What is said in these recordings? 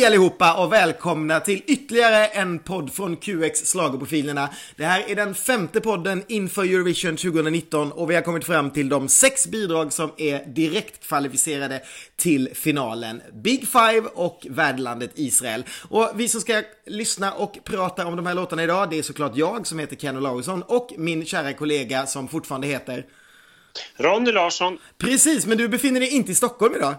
Hej allihopa och välkomna till ytterligare en podd från QX Slagerprofilerna. Det här är den femte podden inför Eurovision 2019 och vi har kommit fram till de sex bidrag som är direkt kvalificerade till finalen. Big Five och värdlandet Israel. Och vi som ska lyssna och prata om de här låtarna idag, det är såklart jag som heter Ken Olausson och min kära kollega som fortfarande heter Ronny Larsson. Precis, men du befinner dig inte i Stockholm idag.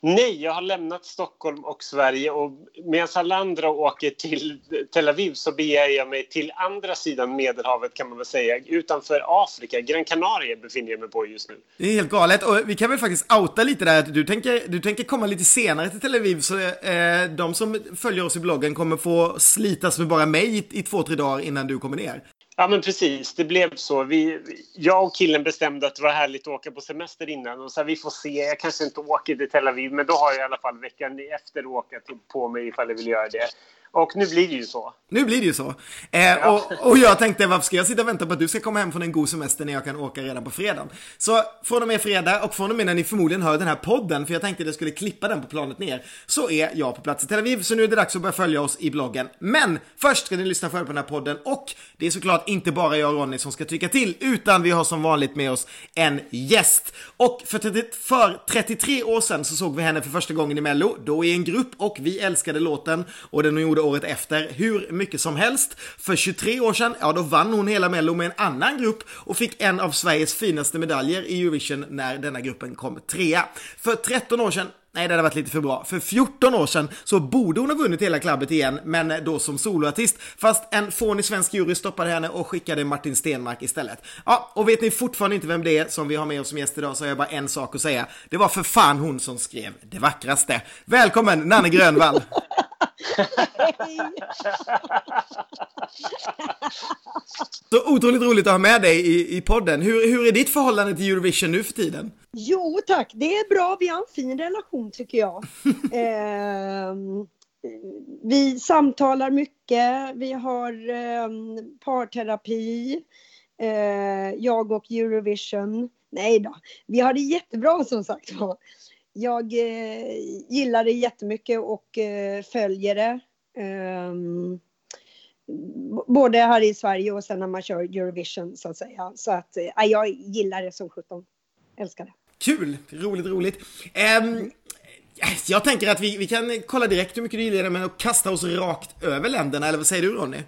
Nej, jag har lämnat Stockholm och Sverige och medan alla andra åker till Tel Aviv så beger jag mig till andra sidan Medelhavet kan man väl säga. Utanför Afrika, Gran Canaria befinner jag mig på just nu. Det är helt galet och vi kan väl faktiskt outa lite där att du tänker, du tänker komma lite senare till Tel Aviv så eh, de som följer oss i bloggen kommer få slitas med bara mig i, i två, tre dagar innan du kommer ner. Ja, men precis. Det blev så. Vi, jag och killen bestämde att det var härligt att åka på semester innan. Och så här, vi får se. Jag kanske inte åker till Tel Aviv, men då har jag i alla fall veckan efter att åka till, på mig ifall jag vill göra det. Och nu blir det ju så. Nu blir det ju så. Eh, ja. och, och, jag tänkte, varför ska jag sitta och vänta på att du ska komma hem från en god semester när jag kan åka redan på fredagen? Så från och med fredag och från och med när ni förmodligen hör den här podden, för jag tänkte att jag skulle klippa den på planet ner, så är jag på plats i Tel Aviv. Så nu är det dags att börja följa oss i bloggen. Men först ska ni lyssna för på den här podden och det är såklart inte bara jag och Ronny som ska tycka till, utan vi har som vanligt med oss en gäst. Och för, 30, för 33 år sedan så såg vi henne för första gången i Mello, då i en grupp och vi älskade låten och den hon gjorde året efter hur mycket som helst. För 23 år sedan, ja då vann hon hela Mello med en annan grupp och fick en av Sveriges finaste medaljer i Eurovision när denna gruppen kom trea. För 13 år sedan Nej, det hade varit lite för bra. För 14 år sedan så borde hon ha vunnit hela klabbet igen, men eh, då som soloartist. Fast en fånig svensk jury stoppade henne och skickade Martin Stenmark istället. Ja, och vet ni fortfarande inte vem det är som vi har med oss som gäst idag så har jag bara en sak att säga. Det var för fan hon som skrev det vackraste. Välkommen Nanne Grönvall! Så otroligt roligt att ha med dig i, i podden. Hur, hur är ditt förhållande till Eurovision nu för tiden? Jo tack, det är bra. Vi har en fin relation tycker jag. eh, vi samtalar mycket. Vi har eh, parterapi. Eh, jag och Eurovision. Nej då, vi har det jättebra som sagt jag eh, gillar det jättemycket och eh, följer det. Ehm, både här i Sverige och sen när man kör Eurovision så att säga. Så att eh, jag gillar det som sjutton. Älskar det. Kul! Roligt, roligt. Um, jag tänker att vi, vi kan kolla direkt hur mycket du gillar det, men att kasta oss rakt över länderna, eller vad säger du Ronny?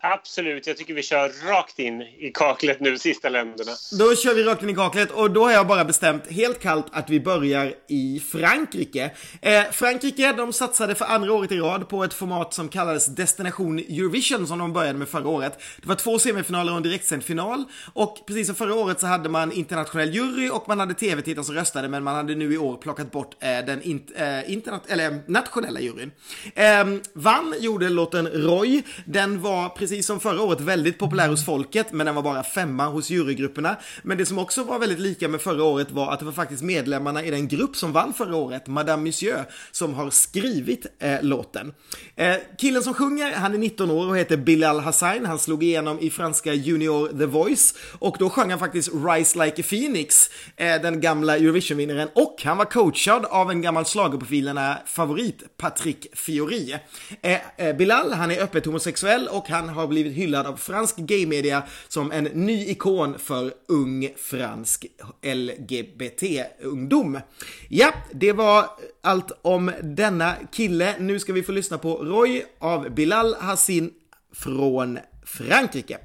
Absolut, jag tycker vi kör rakt in i kaklet nu, sista länderna. Då kör vi rakt in i kaklet och då har jag bara bestämt helt kallt att vi börjar i Frankrike. Eh, Frankrike, de satsade för andra året i rad på ett format som kallades Destination Eurovision som de började med förra året. Det var två semifinaler och en direktsänd final och precis som förra året så hade man internationell jury och man hade tv-tittare som röstade men man hade nu i år plockat bort eh, den in, eh, interna eller nationella juryn. Eh, vann gjorde låten Roy, den var precis som förra året väldigt populär hos folket, men den var bara femma hos jurygrupperna. Men det som också var väldigt lika med förra året var att det var faktiskt medlemmarna i den grupp som vann förra året, Madame Monsieur, som har skrivit eh, låten. Eh, killen som sjunger, han är 19 år och heter Bilal Hassain. Han slog igenom i franska Junior The Voice och då sjöng han faktiskt Rise Like a Phoenix, eh, den gamla Eurovision-vinnaren, och han var coachad av en gammal schlagerprofilerna favorit, Patrick Fiori. Eh, eh, Bilal, han är öppet homosexuell och han har blivit hyllad av fransk gaymedia som en ny ikon för ung fransk LGBT-ungdom. Ja, det var allt om denna kille. Nu ska vi få lyssna på Roy av Bilal Hassin från Frankrike.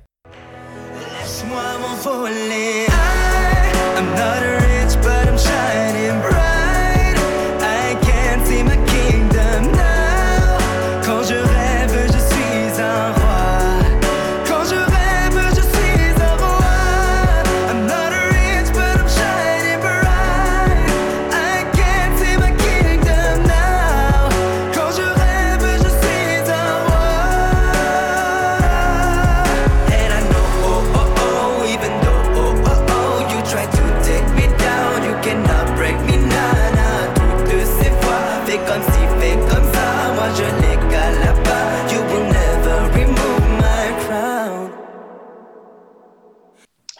I'm not rich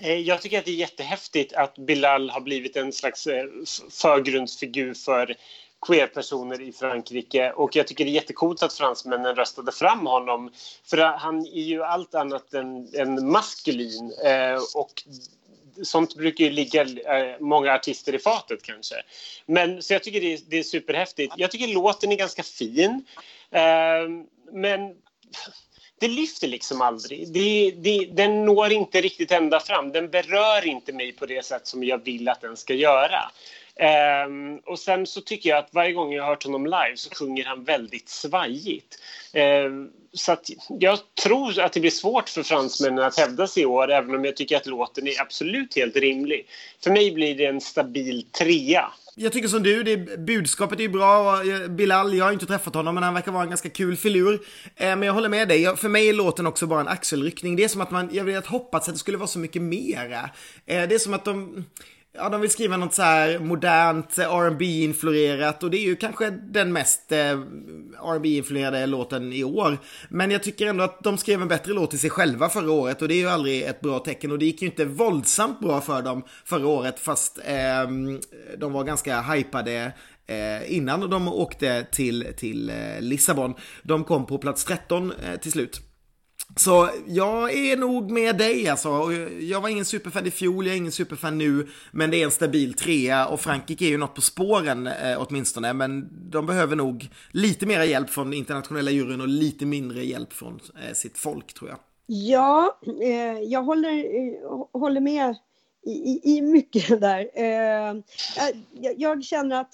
Eh, jag tycker att det är jättehäftigt att Bilal har blivit en slags eh, förgrundsfigur för queerpersoner i Frankrike och jag tycker det är jättekult att fransmännen röstade fram honom för han är ju allt annat än, än maskulin eh, och sånt brukar ju ligga många artister i fatet kanske. Men så jag tycker det är, det är superhäftigt. Jag tycker låten är ganska fin. Men det lyfter liksom aldrig. Det, det, den når inte riktigt ända fram. Den berör inte mig på det sätt som jag vill att den ska göra. Um, och sen så tycker jag att varje gång jag har hört honom live så sjunger han väldigt svajigt. Um, så att jag tror att det blir svårt för fransmännen att hävda sig i år även om jag tycker att låten är absolut helt rimlig. För mig blir det en stabil trea. Jag tycker som du, det, budskapet är ju bra. och eh, Bilal, jag har inte träffat honom men han verkar vara en ganska kul filur. Eh, men jag håller med dig, för mig är låten också bara en axelryckning. Det är som att man, jag hade hoppats att det skulle vara så mycket mera. Eh, det är som att de Ja, de vill skriva något så här modernt, eh, rb influerat och det är ju kanske den mest eh, rb influerade låten i år. Men jag tycker ändå att de skrev en bättre låt till sig själva förra året och det är ju aldrig ett bra tecken och det gick ju inte våldsamt bra för dem förra året fast eh, de var ganska hypade eh, innan de åkte till, till eh, Lissabon. De kom på plats 13 eh, till slut. Så jag är nog med dig alltså. Jag var ingen superfan i fjol, jag är ingen superfan nu. Men det är en stabil trea och Frankrike är ju något på spåren eh, åtminstone. Men de behöver nog lite mer hjälp från internationella juryn och lite mindre hjälp från eh, sitt folk tror jag. Ja, eh, jag håller, eh, håller med i, i, i mycket där. Eh, jag, jag känner att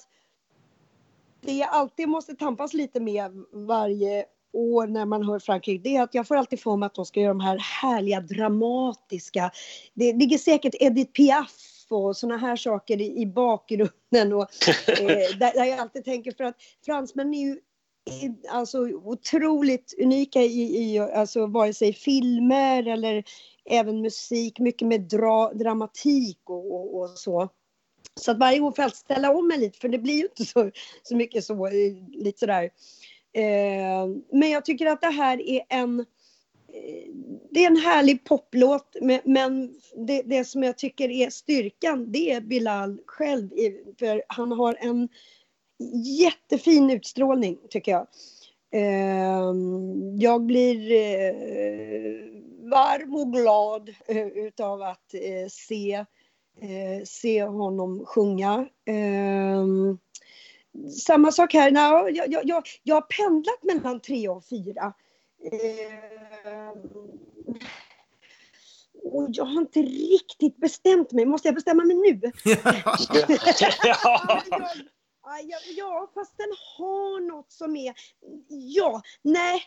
det alltid måste tampas lite med varje år när man hör Frankrike, det är att jag får alltid för mig att de ska göra de här härliga dramatiska. Det ligger säkert Edith Piaf och såna här saker i, i bakgrunden och eh, där, där, jag alltid tänker för att fransmän är ju alltså otroligt unika i, i alltså vare sig filmer eller även musik, mycket med dra, dramatik och, och, och så. Så att varje gång får jag ställa om mig lite för det blir ju inte så, så mycket så, eh, lite sådär Eh, Eh, men jag tycker att det här är en eh, det är en härlig poplåt men det, det, som jag tycker är styrkan det är Bilal själv för han har en jättefin utstrålning tycker jag. Eh, jag blir varm och glad utav att se, se honom sjunga samma sak här. No, jag, jag, jag, jag har pendlat mellan tre och fyra. Eh, och jag har inte riktigt bestämt mig. Måste jag bestämma mig nu? ja, ja, fast den har något som är... Ja, nej.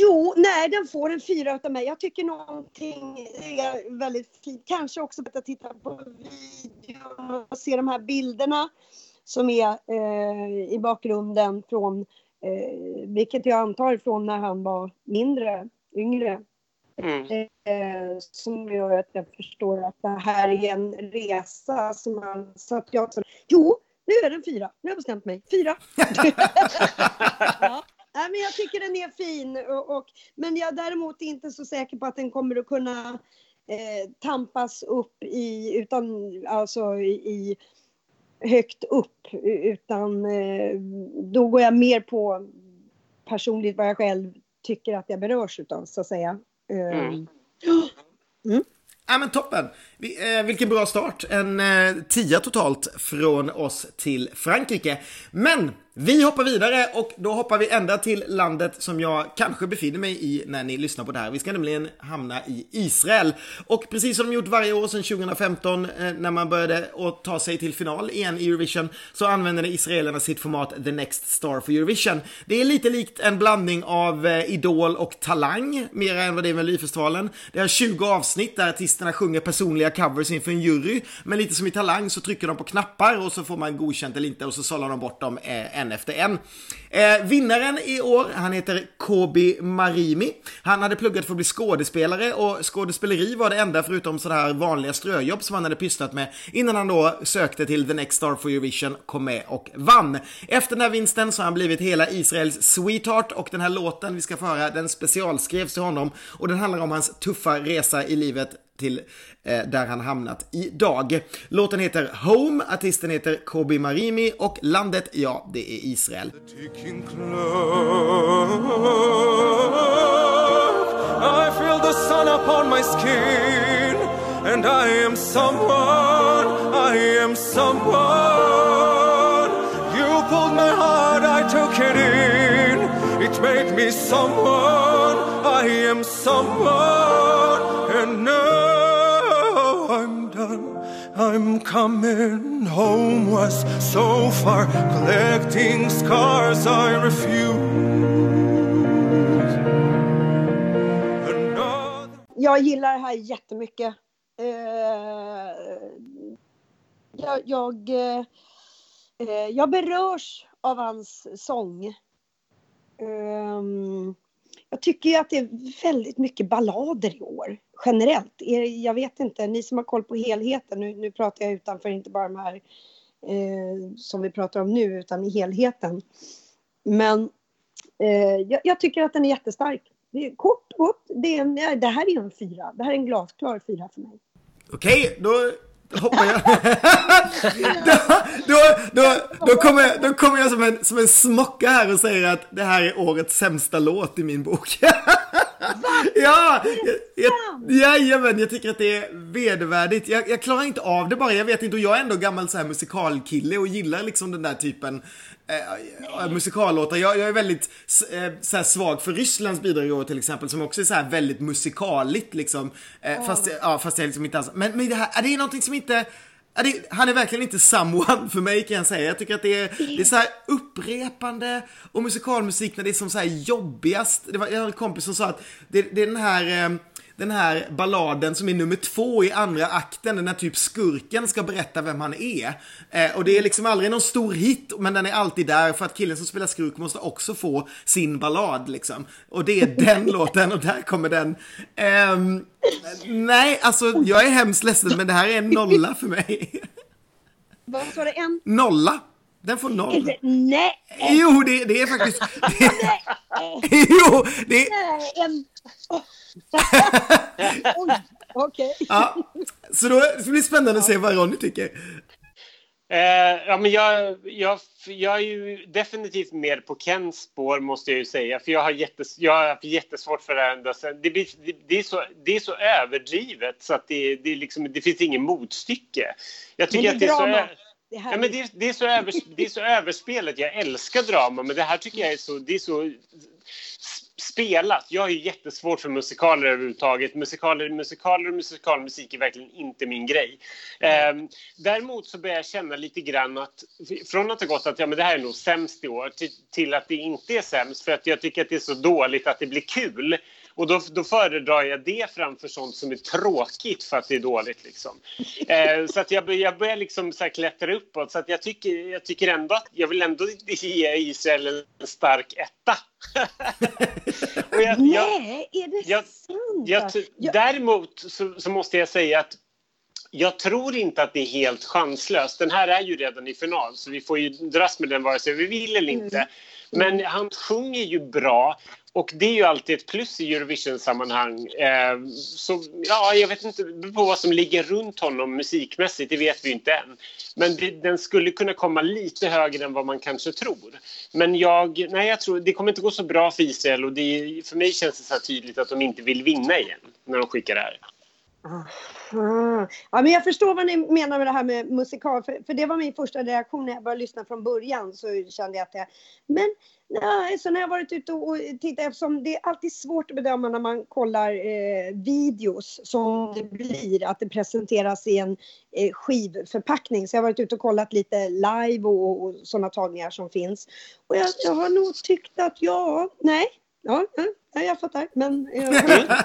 Jo, nej, den får en fyra av mig. Jag tycker någonting är väldigt fint. Kanske också att titta på video och se de här bilderna som är eh, i bakgrunden från, eh, vilket jag antar från när han var mindre, yngre. Mm. Eh, som gör att jag förstår att det här är en resa som han... Så att jag så, jo, nu är den fyra. Nu har jag bestämt mig. Fyra. ja. Nej, men jag tycker den är fin. Och, och, men jag är däremot inte så säker på att den kommer att kunna eh, tampas upp i, utan alltså i, i högt upp utan eh, då går jag mer på personligt vad jag själv tycker att jag berörs utav så att säga. Eh, mm. Mm. Ja men toppen! Eh, vilken bra start. En eh, tia totalt från oss till Frankrike. Men vi hoppar vidare och då hoppar vi ända till landet som jag kanske befinner mig i när ni lyssnar på det här. Vi ska nämligen hamna i Israel. Och precis som de gjort varje år sedan 2015 eh, när man började att ta sig till final igen i Eurovision så använder israelerna sitt format The Next Star for Eurovision. Det är lite likt en blandning av eh, Idol och Talang, mer än vad det är med Melodifestivalen. Det har 20 avsnitt där artisterna sjunger personliga covers inför en jury. Men lite som i Talang så trycker de på knappar och så får man godkänt eller inte och så sållar de bort dem eh, en en efter en. Eh, vinnaren i år, han heter Kobi Marimi. Han hade pluggat för att bli skådespelare och skådespeleri var det enda förutom sådana här vanliga ströjobb som han hade pysslat med innan han då sökte till The Next Star for Eurovision, kom med och vann. Efter den här vinsten så har han blivit hela Israels sweetheart och den här låten vi ska få höra den specialskrevs till honom och den handlar om hans tuffa resa i livet till eh, där han hamnat idag. Låten heter Home, artisten heter Kobi Marimi och landet, ja, det är Israel. I feel the sun upon my skin and I am someone, I am someone You pulled my heart, I took it in It made me someone, I am someone coming home was so far Collecting scars I refuse Jag gillar det här jättemycket. Uh, jag, jag, uh, jag berörs av hans sång. Um, jag tycker ju att det är väldigt mycket ballader i år, generellt. Jag vet inte, ni som har koll på helheten, nu, nu pratar jag utanför, inte bara de här eh, som vi pratar om nu, utan i helheten. Men eh, jag, jag, tycker att den är jättestark. Det är kort och gott, det, är en, det här är en fyra. Det här är en glasklar fyra för mig. Okej, då hoppar jag. då, då, då, då, kommer jag, då kommer jag som en, som en smocka här och säger att det här är årets sämsta låt i min bok. ja, jag, jajamän, jag tycker att det är vedervärdigt. Jag, jag, klarar inte av det bara, jag vet inte, och jag är ändå gammal så här musikalkille och gillar liksom den där typen eh, musikallåtar. Jag, jag, är väldigt eh, så svag för Rysslands bidrag i år till exempel, som också är så här väldigt musikaligt liksom. Eh, oh. fast, ja, fast jag liksom inte alls, men, men det här, det är någonting som inte han är verkligen inte someone för mig kan jag säga. Jag tycker att det är, det är så upprepande och musikalmusik när det är som så här jobbigast. Det var, jag har en kompis som sa att det, det är den här eh, den här balladen som är nummer två i andra akten, när typ skurken ska berätta vem han är. Eh, och det är liksom aldrig någon stor hit, men den är alltid där för att killen som spelar skurk måste också få sin ballad liksom. Och det är den låten och där kommer den. Eh, nej, alltså jag är hemskt ledsen, men det här är en nolla för mig. Vad sa du? En? Nolla. Den får noll. Det, nej. Jo, det, det är faktiskt... Det, jo, det är... Nej, en... Oh. Oj, okej. Okay. Ja, så då det blir spännande att se vad Ronny tycker. Eh, ja, men jag, jag, jag är ju definitivt mer på Kens spår, måste jag ju säga. För jag har, jättes, jag har haft jättesvårt för det här. Det, blir, det, det, är så, det är så överdrivet så att det, det, liksom, det finns ingen motstycke. Jag tycker att det är så... Det, ja, men det, det, är så över, det är så överspelat. Jag älskar drama, men det här tycker jag är så... Det är så spelat. Jag har ju jättesvårt för musikaler överhuvudtaget. Musikaler, musikaler och musikalmusik är verkligen inte min grej. Eh, däremot så börjar jag känna lite grann att från att ha gått att ja, men det här är nog sämst i år till, till att det inte är sämst för att jag tycker att det är så dåligt att det blir kul. Och då, då föredrar jag det framför sånt som är tråkigt för att det är dåligt. Liksom. Eh, så att jag, jag börjar liksom så här klättra uppåt. Så att jag, tycker, jag tycker ändå att jag vill ändå ge Israel en stark etta. jag, Nej, är det jag, sant? Jag, jag, däremot så, så måste jag säga att jag tror inte att det är helt chanslöst. Den här är ju redan i final, så vi får ju dras med den vare sig vi vill eller inte. Mm. Men han sjunger ju bra och det är ju alltid ett plus i Eurovision-sammanhang. Eh, så ja, jag vet inte på vad som ligger runt honom musikmässigt, det vet vi inte än. Men det, den skulle kunna komma lite högre än vad man kanske tror. Men jag, nej, jag tror det kommer inte gå så bra för Israel och det, för mig känns det så tydligt att de inte vill vinna igen när de skickar det här. Ah, ah. Ja, men jag förstår vad ni menar med det här med musikal, för, för det var min första reaktion när jag började lyssna från början så kände jag att det, men nej, så när jag varit ute och tittat, eftersom det är alltid svårt att bedöma när man kollar eh, videos som det blir, att det presenteras i en eh, skivförpackning. Så jag har varit ute och kollat lite live och, och sådana tagningar som finns. Och jag, jag har nog tyckt att ja, nej, ja, Ja, jag fattar. Men...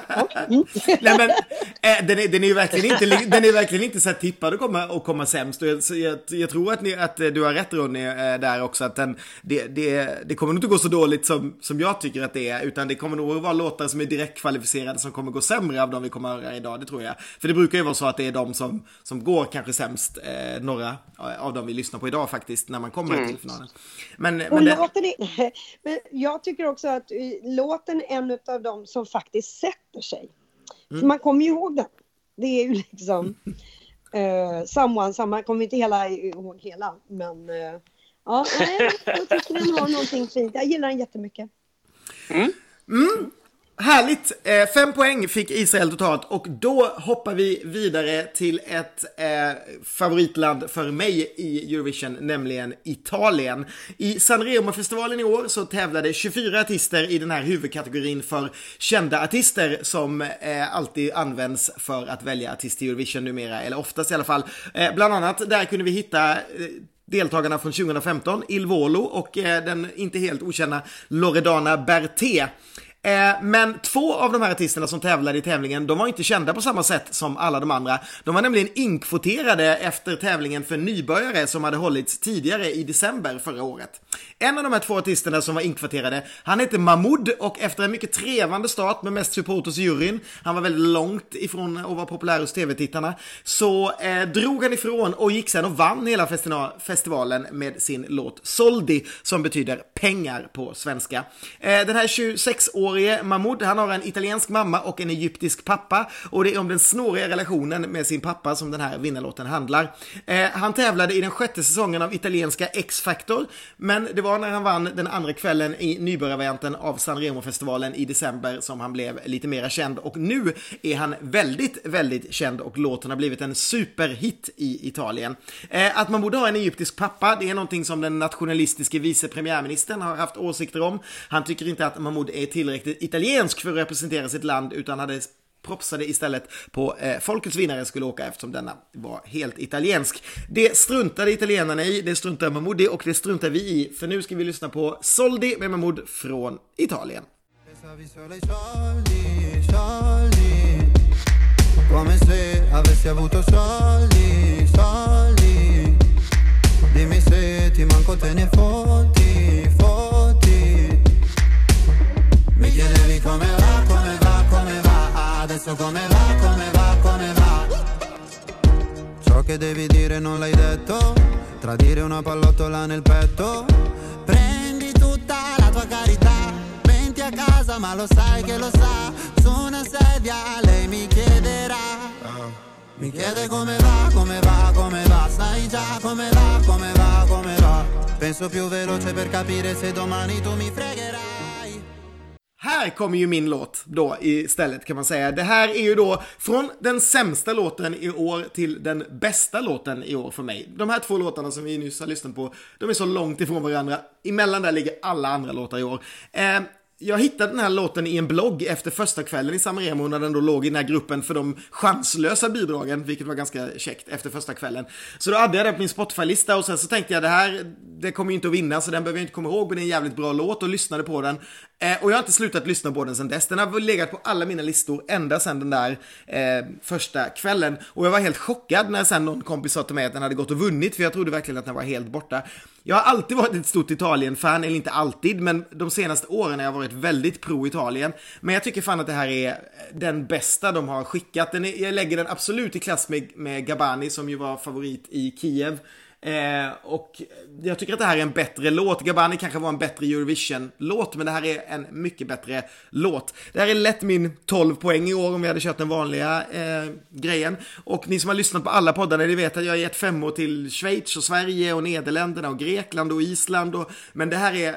Ja. Mm. Nej, men äh, den, är, den är ju verkligen inte, den är verkligen inte så här tippad att komma, att komma sämst. Och jag, jag, jag tror att, ni, att du har rätt Ronny äh, där också. Att den, det, det, det kommer nog inte gå så dåligt som, som jag tycker att det är. Utan det kommer nog vara låtar som är direkt kvalificerade som kommer gå sämre av de vi kommer att höra idag. Det tror jag. För det brukar ju vara så att det är de som, som går kanske sämst. Eh, några av dem vi lyssnar på idag faktiskt. När man kommer mm. till finalen. Men, men, det... är, men jag tycker också att låten en av dem som faktiskt sätter sig. Mm. man kommer ju ihåg den. Det är ju liksom uh, someone, someone, jag kommer inte hela ihåg hela, men uh, ja, nej, jag tycker den har någonting fint. Jag gillar den jättemycket. Mm. Mm. Härligt! Eh, fem poäng fick Israel totalt och då hoppar vi vidare till ett eh, favoritland för mig i Eurovision, nämligen Italien. I Sanremo-festivalen i år så tävlade 24 artister i den här huvudkategorin för kända artister som eh, alltid används för att välja artist i Eurovision numera, eller oftast i alla fall. Eh, bland annat där kunde vi hitta eh, deltagarna från 2015, Il Volo och eh, den inte helt okända Loredana Berté. Eh, men två av de här artisterna som tävlade i tävlingen, de var inte kända på samma sätt som alla de andra. De var nämligen inkvoterade efter tävlingen för nybörjare som hade hållits tidigare i december förra året. En av de här två artisterna som var inkvoterade, han hette Mahmoud och efter en mycket trevande start med mest supporters i juryn, han var väldigt långt ifrån att vara populär hos tv-tittarna, så eh, drog han ifrån och gick sen och vann hela festivalen med sin låt Soldi, som betyder pengar på svenska. Eh, den här 26 år årige Mahmoud, han har en italiensk mamma och en egyptisk pappa och det är om den snåriga relationen med sin pappa som den här vinnarlåten handlar. Eh, han tävlade i den sjätte säsongen av italienska X-Factor, men det var när han vann den andra kvällen i nybörjarvarianten av San Remo-festivalen i december som han blev lite mera känd och nu är han väldigt, väldigt känd och låten har blivit en superhit i Italien. Eh, att Mahmoud har en egyptisk pappa, det är någonting som den nationalistiske vice premiärministern har haft åsikter om. Han tycker inte att Mahmoud är tillräckligt tillräckligt italiensk för att representera sitt land utan hade propsade istället på eh, folkets vinnare skulle åka eftersom denna var helt italiensk. Det struntade italienarna i, det struntade Mahmoudi och det struntar vi i. För nu ska vi lyssna på Soldi med Mahmoud från Italien. Come se avessi avuto soldi, soldi Dimmi se ti manco te ne fotti come va, come va, come va? Adesso come va, come va, come va? Ciò che devi dire non l'hai detto. Tradire una pallottola nel petto. Prendi tutta la tua carità. Venti a casa ma lo sai che lo sa. Su una sedia lei mi chiederà. Mi chiede come va, come va, come va. Sai già come va, come va, come va. Penso più veloce per capire se domani tu mi fregherai här kommer ju min låt då istället kan man säga. Det här är ju då från den sämsta låten i år till den bästa låten i år för mig. De här två låtarna som vi nyss har lyssnat på, de är så långt ifrån varandra. Emellan där ligger alla andra låtar i år. Eh, jag hittade den här låten i en blogg efter första kvällen i Samaremo när den då låg i den här gruppen för de chanslösa bidragen, vilket var ganska käckt efter första kvällen. Så då hade jag den på min Spotify-lista och sen så tänkte jag det här, det kommer ju inte att vinna så den behöver jag inte komma ihåg men det är en jävligt bra låt och lyssnade på den. Eh, och jag har inte slutat lyssna på den sen dess. Den har legat på alla mina listor ända sedan den där eh, första kvällen. Och jag var helt chockad när sen någon kompis sa till mig att den hade gått och vunnit för jag trodde verkligen att den var helt borta. Jag har alltid varit ett stort Italien-fan, eller inte alltid, men de senaste åren har jag varit väldigt pro-Italien. Men jag tycker fan att det här är den bästa de har skickat. Den är, jag lägger den absolut i klass med, med Gabani som ju var favorit i Kiev. Eh, och jag tycker att det här är en bättre låt. Gabani kanske var en bättre Eurovision-låt, men det här är en mycket bättre låt. Det här är lätt min 12 poäng i år om vi hade kört den vanliga eh, grejen. Och ni som har lyssnat på alla poddarna, ni vet att jag har gett femmor till Schweiz och Sverige och Nederländerna och Grekland och Island. Och, men det här är eh,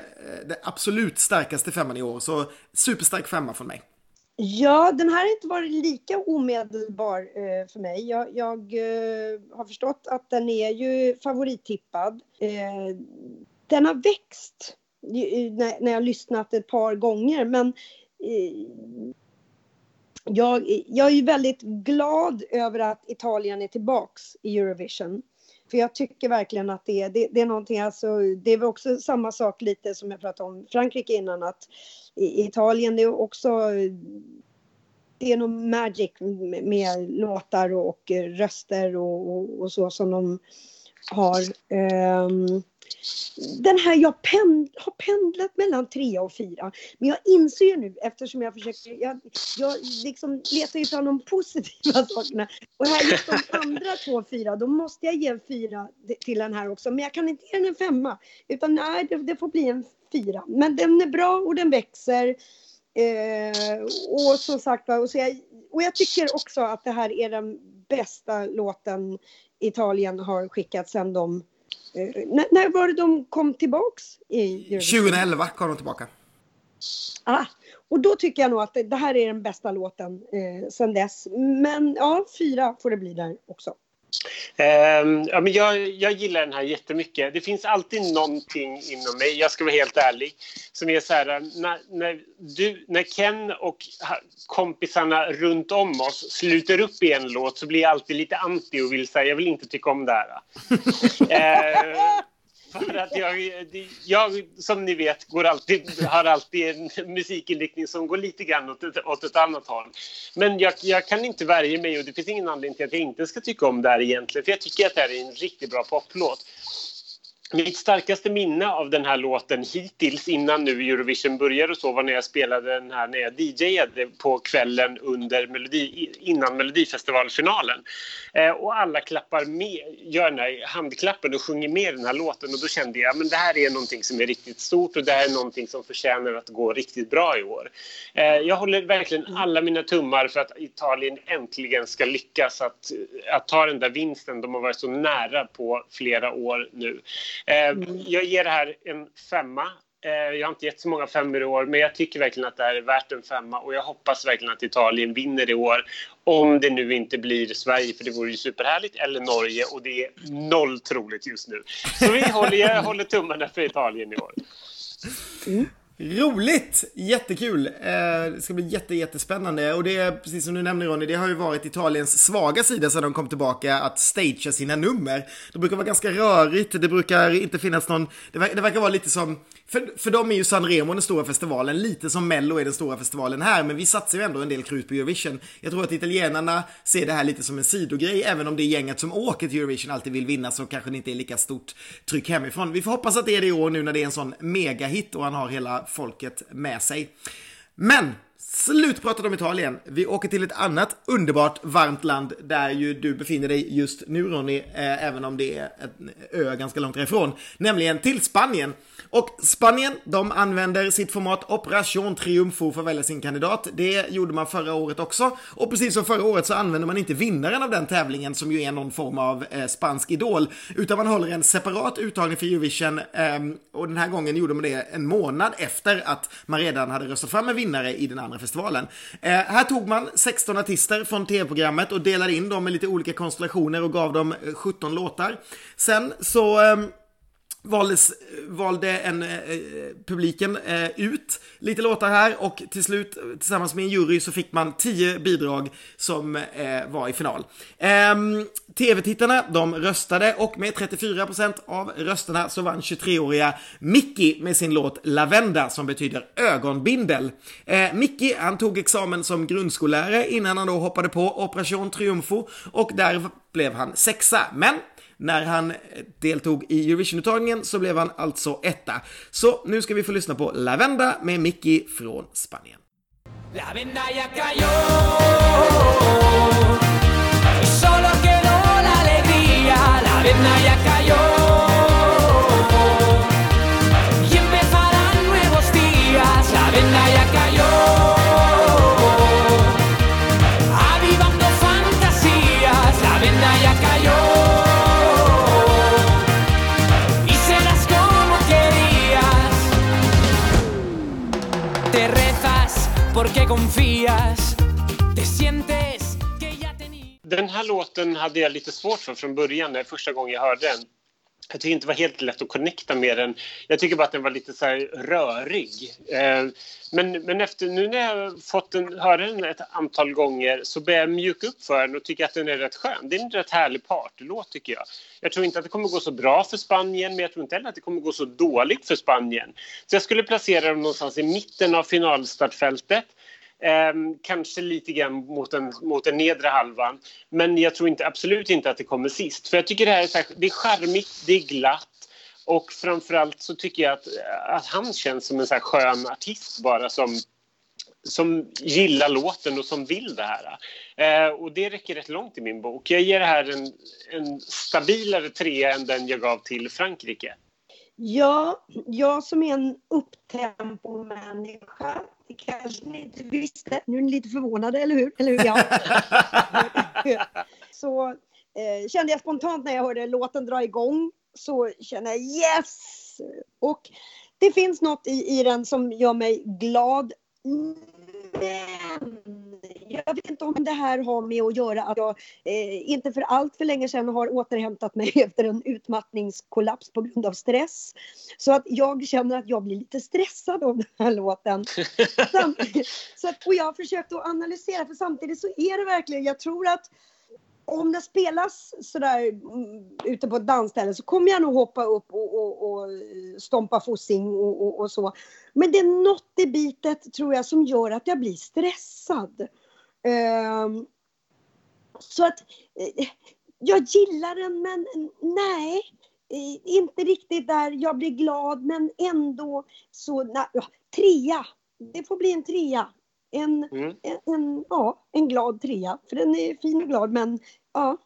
det absolut starkaste femman i år, så superstark femma från mig. Ja, den här har inte varit lika omedelbar eh, för mig. Jag, jag eh, har förstått att den är ju favorittippad. Eh, den har växt när, när jag lyssnat ett par gånger, men eh, jag, jag är ju väldigt glad över att Italien är tillbaks i Eurovision. För jag tycker verkligen att det är, det, det är någonting, alltså, det är väl också samma sak lite som jag pratade om Frankrike innan, att i Italien det är också det är nog magic med, med låtar och, och röster och, och, och, så som de har. Um, den här, jag pend, har pendlat mellan tre och fyra. Men jag inser ju nu eftersom jag försöker, jag, jag liksom letar ju fram de positiva sakerna. Och här just de andra två fyra, då måste jag ge en fyra till den här också. Men jag kan inte ge den en femma. Utan nej, det, det får bli en fyra. Men den är bra och den växer. Eh, och som sagt och, så jag, och jag tycker också att det här är den bästa låten Italien har skickat sedan de... När, när, var det de kom tillbaks? I Eurovision? 2011 kom de tillbaka. Ah, och då tycker jag nog att det, här är den bästa låten eh, sedan dess. Men ja, fyra får det bli där också. Um, ja, men jag, jag gillar den här jättemycket. Det finns alltid någonting inom mig, jag ska vara helt ärlig, som är så här när, när, du, när Ken och kompisarna runt om oss sluter upp i en låt så blir jag alltid lite anti och vill säga jag vill inte tycka om det här. uh, För att jag, jag, som ni vet, går alltid, har alltid en musikinriktning som går lite grann åt ett, åt ett annat håll. Men jag, jag, kan inte värja mig och det finns ingen anledning till att jag inte ska tycka om det här egentligen. För jag tycker att det här är en riktigt bra poplåt. Mitt starkaste minne av den här låten hittills innan nu Eurovision började och så var när jag spelade den här när jag DJade på kvällen under melodi, innan Melodifestivalfinalen. Eh, och alla klappar med, gör den här handklappen och sjunger med den här låten och då kände jag att det här är någonting som är riktigt stort och det här är någonting som förtjänar att gå riktigt bra i år. Eh, jag håller verkligen alla mina tummar för att Italien äntligen ska lyckas att, att ta den där vinsten. De har varit så nära på flera år nu. Eh, mm. Jag ger det här en femma. Eh, jag har inte gett så många femmor i år, men jag tycker verkligen att det här är värt en femma och jag hoppas verkligen att Italien vinner i år. Om det nu inte blir Sverige, för det vore ju superhärligt, eller Norge och det är noll troligt just nu. Så vi håller, jag håller tummarna för Italien i år. Mm. Roligt! Jättekul! Eh, det ska bli jätte, jättespännande. Och det är precis som du nämner Ronny, det har ju varit Italiens svaga sida sedan de kom tillbaka att stagea sina nummer. Det brukar vara ganska rörigt, det brukar inte finnas någon, det verkar vara lite som, för, för dem är ju San Remo den stora festivalen, lite som Mello är den stora festivalen här, men vi satsar ju ändå en del krut på Eurovision. Jag tror att italienarna ser det här lite som en sidogrej, även om det gänget som åker till Eurovision alltid vill vinna så kanske det inte är lika stort tryck hemifrån. Vi får hoppas att det är det i år nu när det är en sån megahit och han har hela folket med sig. Men Slutpratat om Italien. Vi åker till ett annat underbart varmt land där ju du befinner dig just nu Ronny, eh, även om det är en ö ganska långt härifrån. Nämligen till Spanien. Och Spanien, de använder sitt format Operation Triumfo för att välja sin kandidat. Det gjorde man förra året också. Och precis som förra året så använder man inte vinnaren av den tävlingen som ju är någon form av eh, spansk idol. Utan man håller en separat uttagning för Eurovision. Eh, och den här gången gjorde man det en månad efter att man redan hade röstat fram en vinnare i den andra Melodifestivalen. Eh, här tog man 16 artister från tv-programmet och delade in dem i lite olika konstellationer och gav dem eh, 17 låtar. Sen så eh, valdes, valde en, eh, publiken eh, ut lite låtar här och till slut tillsammans med en jury så fick man 10 bidrag som eh, var i final. Ehm, TV-tittarna de röstade och med 34% av rösterna så vann 23-åriga Mickey med sin låt Lavenda som betyder ögonbindel. Eh, Mickey han tog examen som grundskollärare innan han då hoppade på Operation Triumfo och där blev han sexa. Men när han eh, deltog i Eurovision-uttagningen så blev han alltså etta. Så nu ska vi få lyssna på Lavenda med Mickey från Spanien. Lavenda ya cayó y solo quedó la alegría. Lavenda ya cayó confías, te sientes que ya tenía... Den här låten hade jag lite svårt för från början, när första gången jag hörde den. Jag tycker inte det var helt lätt att connecta med den. Jag tycker bara att den var lite så rörig. Eh, men, men efter, nu när jag fått den, höra den ett antal gånger så börjar jag mjuka upp för den och tycker att den är rätt skön. Det är en rätt härlig partylåt tycker jag. Jag tror inte att det kommer gå så bra för Spanien men jag tror inte heller att det kommer gå så dåligt för Spanien. Så jag skulle placera dem någonstans i mitten av finalstartfältet. Eh, kanske lite grann mot den, mot den nedre halvan. Men jag tror inte, absolut inte att det kommer sist. För jag tycker det här är, så här, det är charmigt, det är glatt. Och framförallt så tycker jag att, att han känns som en så här skön artist bara som som gillar låten och som vill det här. Eh, och det räcker rätt långt i min bok. Jag ger det här en, en stabilare trea än den jag gav till Frankrike. Ja, jag som är en upptempo-människa, det kanske ni inte visste. Nu är ni lite förvånade, eller hur? Eller hur? Ja. så eh, kände jag spontant när jag hörde låten dra igång, så kände jag yes! Och det finns något i, i den som gör mig glad. Men jag vet inte om det här har med att göra att jag eh, inte för allt för länge sedan har återhämtat mig efter en utmattningskollaps på grund av stress. Så att jag känner att jag blir lite stressad av den här låten. så att, och jag har försökt att analysera för samtidigt så är det verkligen, jag tror att om det spelas sådär mm, ute på ett dansställe så kommer jag nog hoppa upp och, och, och stompa fossing och, och, och, så. Men det är något i bitet tror jag som gör att jag blir stressad. Um, så att eh, jag gillar den men nej, eh, inte riktigt där jag blir glad men ändå så, na, ja, trea. Det får bli en trea en, mm. en, en, ja, en glad trea. För den är fin och glad men ja.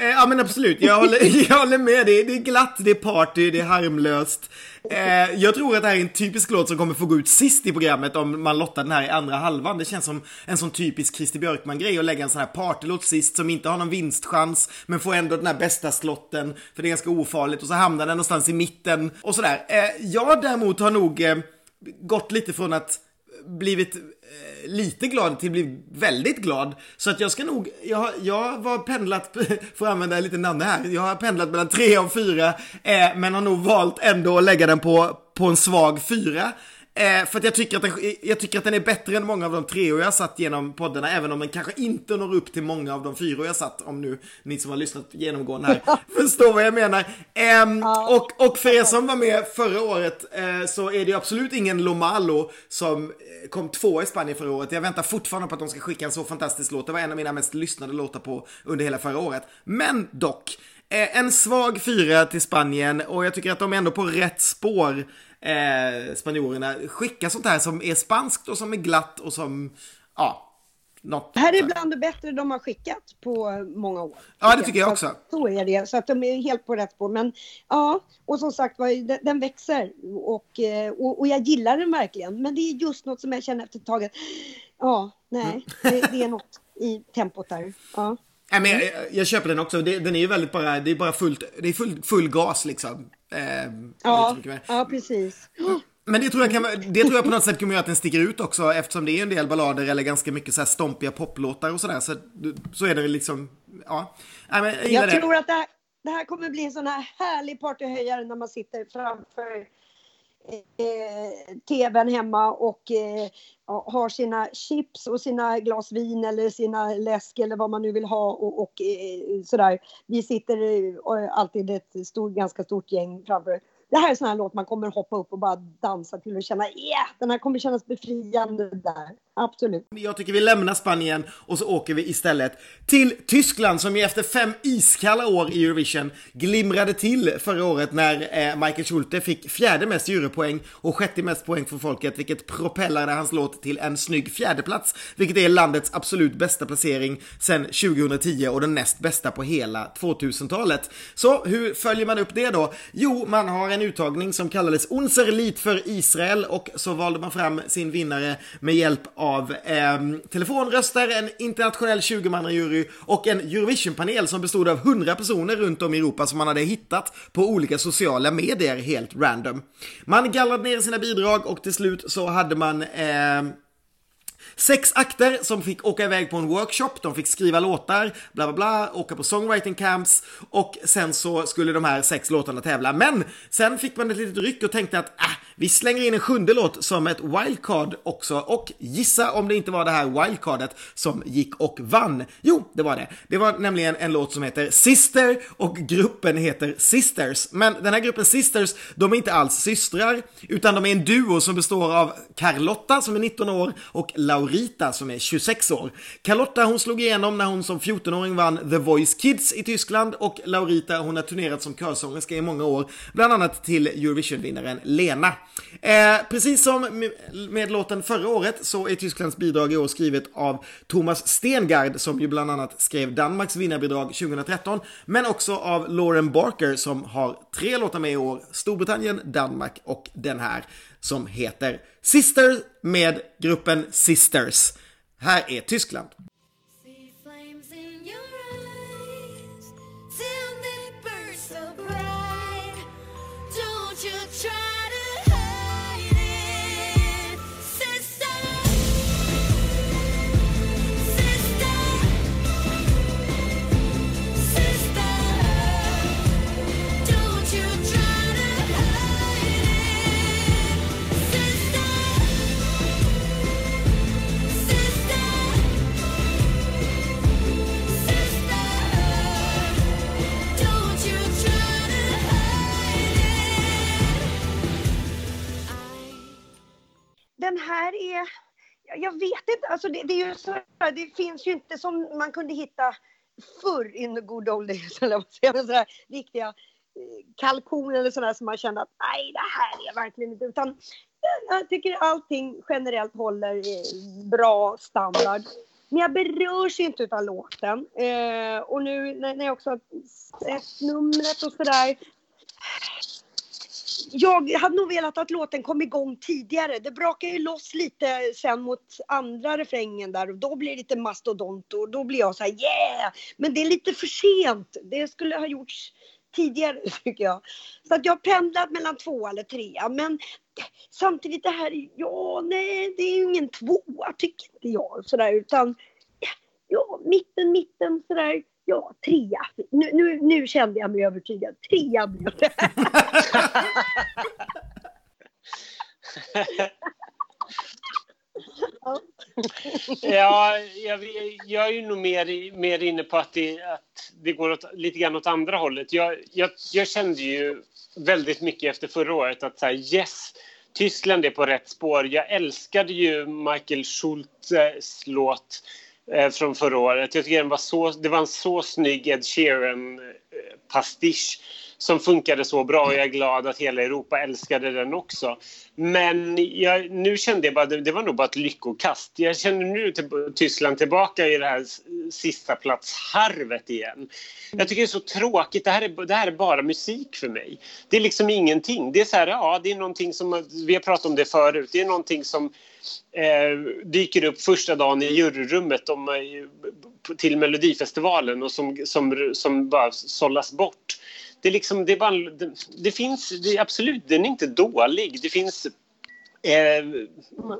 Eh, ja men absolut, jag håller, jag håller med. Det är, det är glatt, det är party, det är harmlöst. Eh, jag tror att det här är en typisk låt som kommer få gå ut sist i programmet om man lottar den här i andra halvan. Det känns som en sån typisk Christer Björkman-grej att lägga en sån här partylåt sist som inte har någon vinstchans men får ändå den här bästa slotten för det är ganska ofarligt och så hamnar den någonstans i mitten och sådär. Eh, jag däremot har nog eh, gått lite från att blivit eh, lite glad till bli väldigt glad. Så att jag ska nog, jag, jag var pendlat, får använda lite namn här, jag har pendlat mellan tre och fyra, eh, men har nog valt ändå att lägga den på, på en svag fyra. Eh, för att jag tycker att, den, jag tycker att den är bättre än många av de tre jag satt genom poddarna, även om den kanske inte når upp till många av de fyra jag satt, om nu ni som har lyssnat genomgående här förstår vad jag menar. Eh, och, och för er som var med förra året eh, så är det absolut ingen Lomalo som eh, kom två i Spanien förra året. Jag väntar fortfarande på att de ska skicka en så fantastisk låt. Det var en av mina mest lyssnade låtar på under hela förra året. Men dock, eh, en svag fyra till Spanien och jag tycker att de är ändå på rätt spår eh, spanjorerna skicka sånt här som är spanskt och som är glatt och som, ja, något. Det här är bland det bättre de har skickat på många år. Ja, det tycker jag, jag också. Så, så är det, så att de är helt på rätt spår. Men ja, och som sagt den, den växer och, eh, och, och, jag gillar den verkligen. Men det är just något som jag känner efter ett tag ja, nej, det, det är något i tempot där. Ja. Nej, men jag, jag, köper den också. Det, den är ju väldigt bara, det är bara fullt, det är full, full gas liksom. Eh, ja, ja, precis. Men det tror, jag kan, det tror jag på något sätt kommer göra att den sticker ut också eftersom det är en del ballader eller ganska mycket så här stompiga poplåtar och sådär. Så, så är det liksom, ja. Nej, men jag, jag tror att det här, det här kommer bli en sån här härlig partyhöjare när man sitter framför eh, tvn hemma och eh, har sina chips och sina glas vin eller sina läsk eller vad man nu vill ha och, och eh, sådär. Vi sitter eh, alltid ett stor, ganska stort gäng framför det här är en sån här låt man kommer hoppa upp och bara dansa till och känna yeah, den här kommer kännas befriande där. Absolut. Jag tycker vi lämnar Spanien och så åker vi istället till Tyskland som ju efter fem iskalla år i Eurovision glimrade till förra året när eh, Michael Schulte fick fjärde mest jurypoäng och sjätte mest poäng för folket, vilket propellade hans låt till en snygg fjärdeplats, vilket är landets absolut bästa placering sedan 2010 och den näst bästa på hela 2000-talet. Så hur följer man upp det då? Jo, man har en uttagning som kallades Unser Lied för Israel och så valde man fram sin vinnare med hjälp av eh, telefonröster, en internationell 20-mannajury och en Eurovision-panel som bestod av 100 personer runt om i Europa som man hade hittat på olika sociala medier helt random. Man gallrade ner sina bidrag och till slut så hade man eh, Sex akter som fick åka iväg på en workshop, de fick skriva låtar, bla bla bla, åka på songwriting camps och sen så skulle de här sex låtarna tävla. Men sen fick man ett litet ryck och tänkte att äh, vi slänger in en sjunde låt som ett wildcard också och gissa om det inte var det här wildcardet som gick och vann. Jo, det var det. Det var nämligen en låt som heter Sister och gruppen heter Sisters. Men den här gruppen Sisters, de är inte alls systrar utan de är en duo som består av Carlotta som är 19 år och Laura Rita som är 26 år. Carlotta hon slog igenom när hon som 14-åring vann The Voice Kids i Tyskland och Laurita hon har turnerat som körsångerska i många år, bland annat till Eurovision-vinnaren Lena. Eh, precis som med låten förra året så är Tysklands bidrag i år skrivet av Thomas Stengard som ju bland annat skrev Danmarks vinnarbidrag 2013. Men också av Lauren Barker som har tre låtar med i år. Storbritannien, Danmark och den här som heter Sisters med gruppen Sisters. Här är Tyskland. Den här är, jag vet inte, alltså det, det är ju så, det finns ju inte som man kunde hitta förr in the good old days, eller vad säger man, sådär riktiga eh, kalkoner eller sådär som man kände att nej, det här är verkligen inte, utan jag, tycker allting generellt håller eh, bra standard. Men jag berörs inte av låten. Eh, och nu när, när jag också har sett numret och sådär jag hade nog velat att låten kom igång tidigare. Det brakar ju loss lite sen mot andra refrängen där och då blir det lite mastodont och då blir jag så här yeah! Men det är lite för sent. Det skulle ha gjorts tidigare tycker jag. Så att jag har pendlat mellan två eller trea men samtidigt det här, ja nej det är ju ingen tvåa tycker inte jag sådär utan ja mitten, mitten sådär. Ja, trea. Nu, nu, nu kände jag mig övertygad. Trea blev det. Ja, jag, jag är ju nog mer, mer inne på att det, att det går åt, lite grann åt andra hållet. Jag, jag, jag kände ju väldigt mycket efter förra året att så här, yes, Tyskland är på rätt spår. Jag älskade ju Michael Schultzes låt eh, Eh, från förra året. Jag tycker den var så, det var en så snygg Ed Sheeran-pastisch eh, som funkade så bra och jag är glad att hela Europa älskade den också. Men jag, nu kände jag bara det, det var nog bara ett lyckokast. Jag känner nu till, Tyskland tillbaka i det här sista platsharvet igen. Jag tycker det är så tråkigt. Det här, är, det här är bara musik för mig. Det är liksom ingenting. Det är så här, ja, det är någonting som, vi har pratat om det förut, det är någonting som eh, dyker upp första dagen i juryrummet om, eh, till Melodifestivalen och som, som, som bara sållas bort. Det, är liksom, det, är bara, det, det finns, det absolut, den är inte dålig. Det finns eh,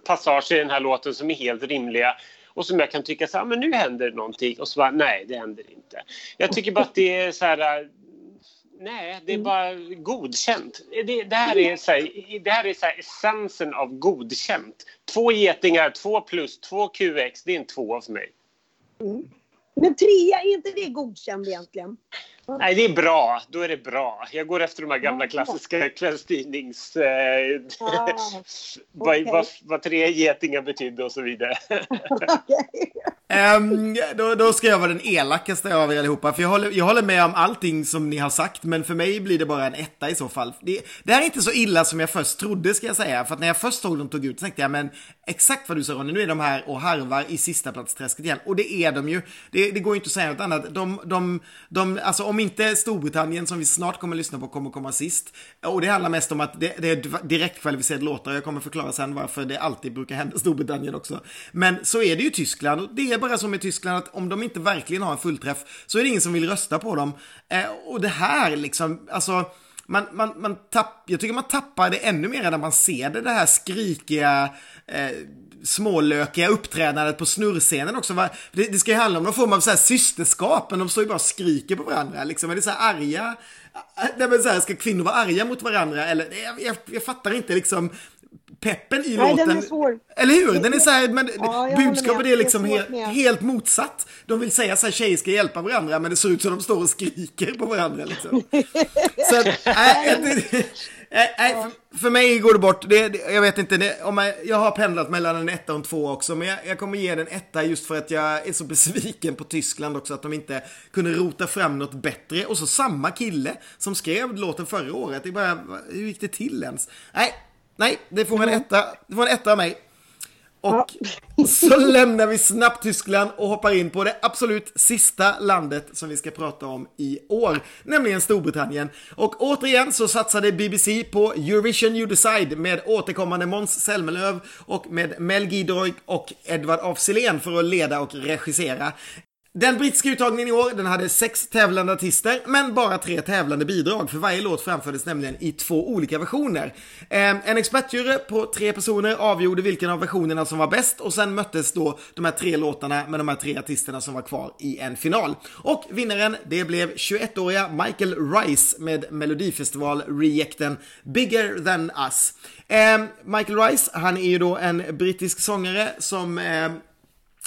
passager i den här låten som är helt rimliga och som jag kan tycka så här, ah, men nu händer någonting och så bara, nej, det händer inte. Jag tycker bara att det är så här, eh, nej, det är bara godkänt. Det, det här är, så här, det här är så här essensen av godkänt. Två getingar, två plus, två QX, det är en tvåa för mig. Mm. Men trea, är inte det godkänd egentligen? Nej, det är bra. Då är det bra. Jag går efter de här gamla klassiska kvällstidnings... Eh, Ah, vad, okej. vad, vad tre getingar betydde och så vidare. Okej. Um, då, då ska jag vara den elakaste av er allihopa, för jag håller, jag håller med om allting som ni har sagt, men för mig blir det bara en etta i så fall. Det, det här är inte så illa som jag först trodde, ska jag säga, för att när jag först såg dem tog ut så tänkte jag, men exakt vad du sa Ronny, nu är de här och harvar i sista platsträsket igen, och det är de ju. Det, det går ju inte att säga något annat. De, de, de, alltså om inte Storbritannien, som vi snart kommer att lyssna på, kommer komma sist, och det handlar mest om att det, det är direktkvalificerade låtar, jag kommer förklara sen varför det alltid brukar hända Storbritannien också. Men så är det ju Tyskland, och det är bara som med Tyskland att om de inte verkligen har en fullträff så är det ingen som vill rösta på dem. Eh, och det här liksom, alltså man, man, man tapp, jag tycker man tappar det ännu mer när man ser det, det här skrikiga eh, smålökiga uppträdandet på snurrscenen också. Va? Det, det ska ju handla om någon form av så här systerskap, men de står ju bara och skriker på varandra. Liksom. Är det så här arga? Eh, nej, men så här, ska kvinnor vara arga mot varandra? Eller, jag, jag, jag fattar inte liksom peppen i Nej, låten. den är svår. Eller hur? Den är så här, men Ja, budskapet är liksom är med. helt motsatt. De vill säga så här, tjejer ska hjälpa varandra, men det ser ut som de står och skriker på varandra liksom. Så att, det- nej, nej, för, för mig går det bort. Det, det, jag vet inte, det, om jag, jag har pendlat mellan en etta och en två också, men jag, jag kommer ge den etta just för att jag är så besviken på Tyskland också, att de inte kunde rota fram något bättre. Och så samma kille som skrev låten förra året, det är bara, hur gick det till ens? Nej, Nej, det får en etta, det får en etta av mig. Och så lämnar vi snabbt Tyskland och hoppar in på det absolut sista landet som vi ska prata om i år, nämligen Storbritannien. Och återigen så satsade BBC på Eurovision You Decide med återkommande Måns Zelmerlöw och med Mel Giedroy och Edvard af för att leda och regissera. Den brittiska uttagningen i år den hade sex tävlande artister, men bara tre tävlande bidrag, för varje låt framfördes nämligen i två olika versioner. Ehm, en expertjury på tre personer avgjorde vilken av versionerna som var bäst och sen möttes då de här tre låtarna med de här tre artisterna som var kvar i en final. Och vinnaren, det blev 21-åriga Michael Rice med Melodifestival-reacten Bigger than us. Ehm, Michael Rice, han är ju då en brittisk sångare som ehm,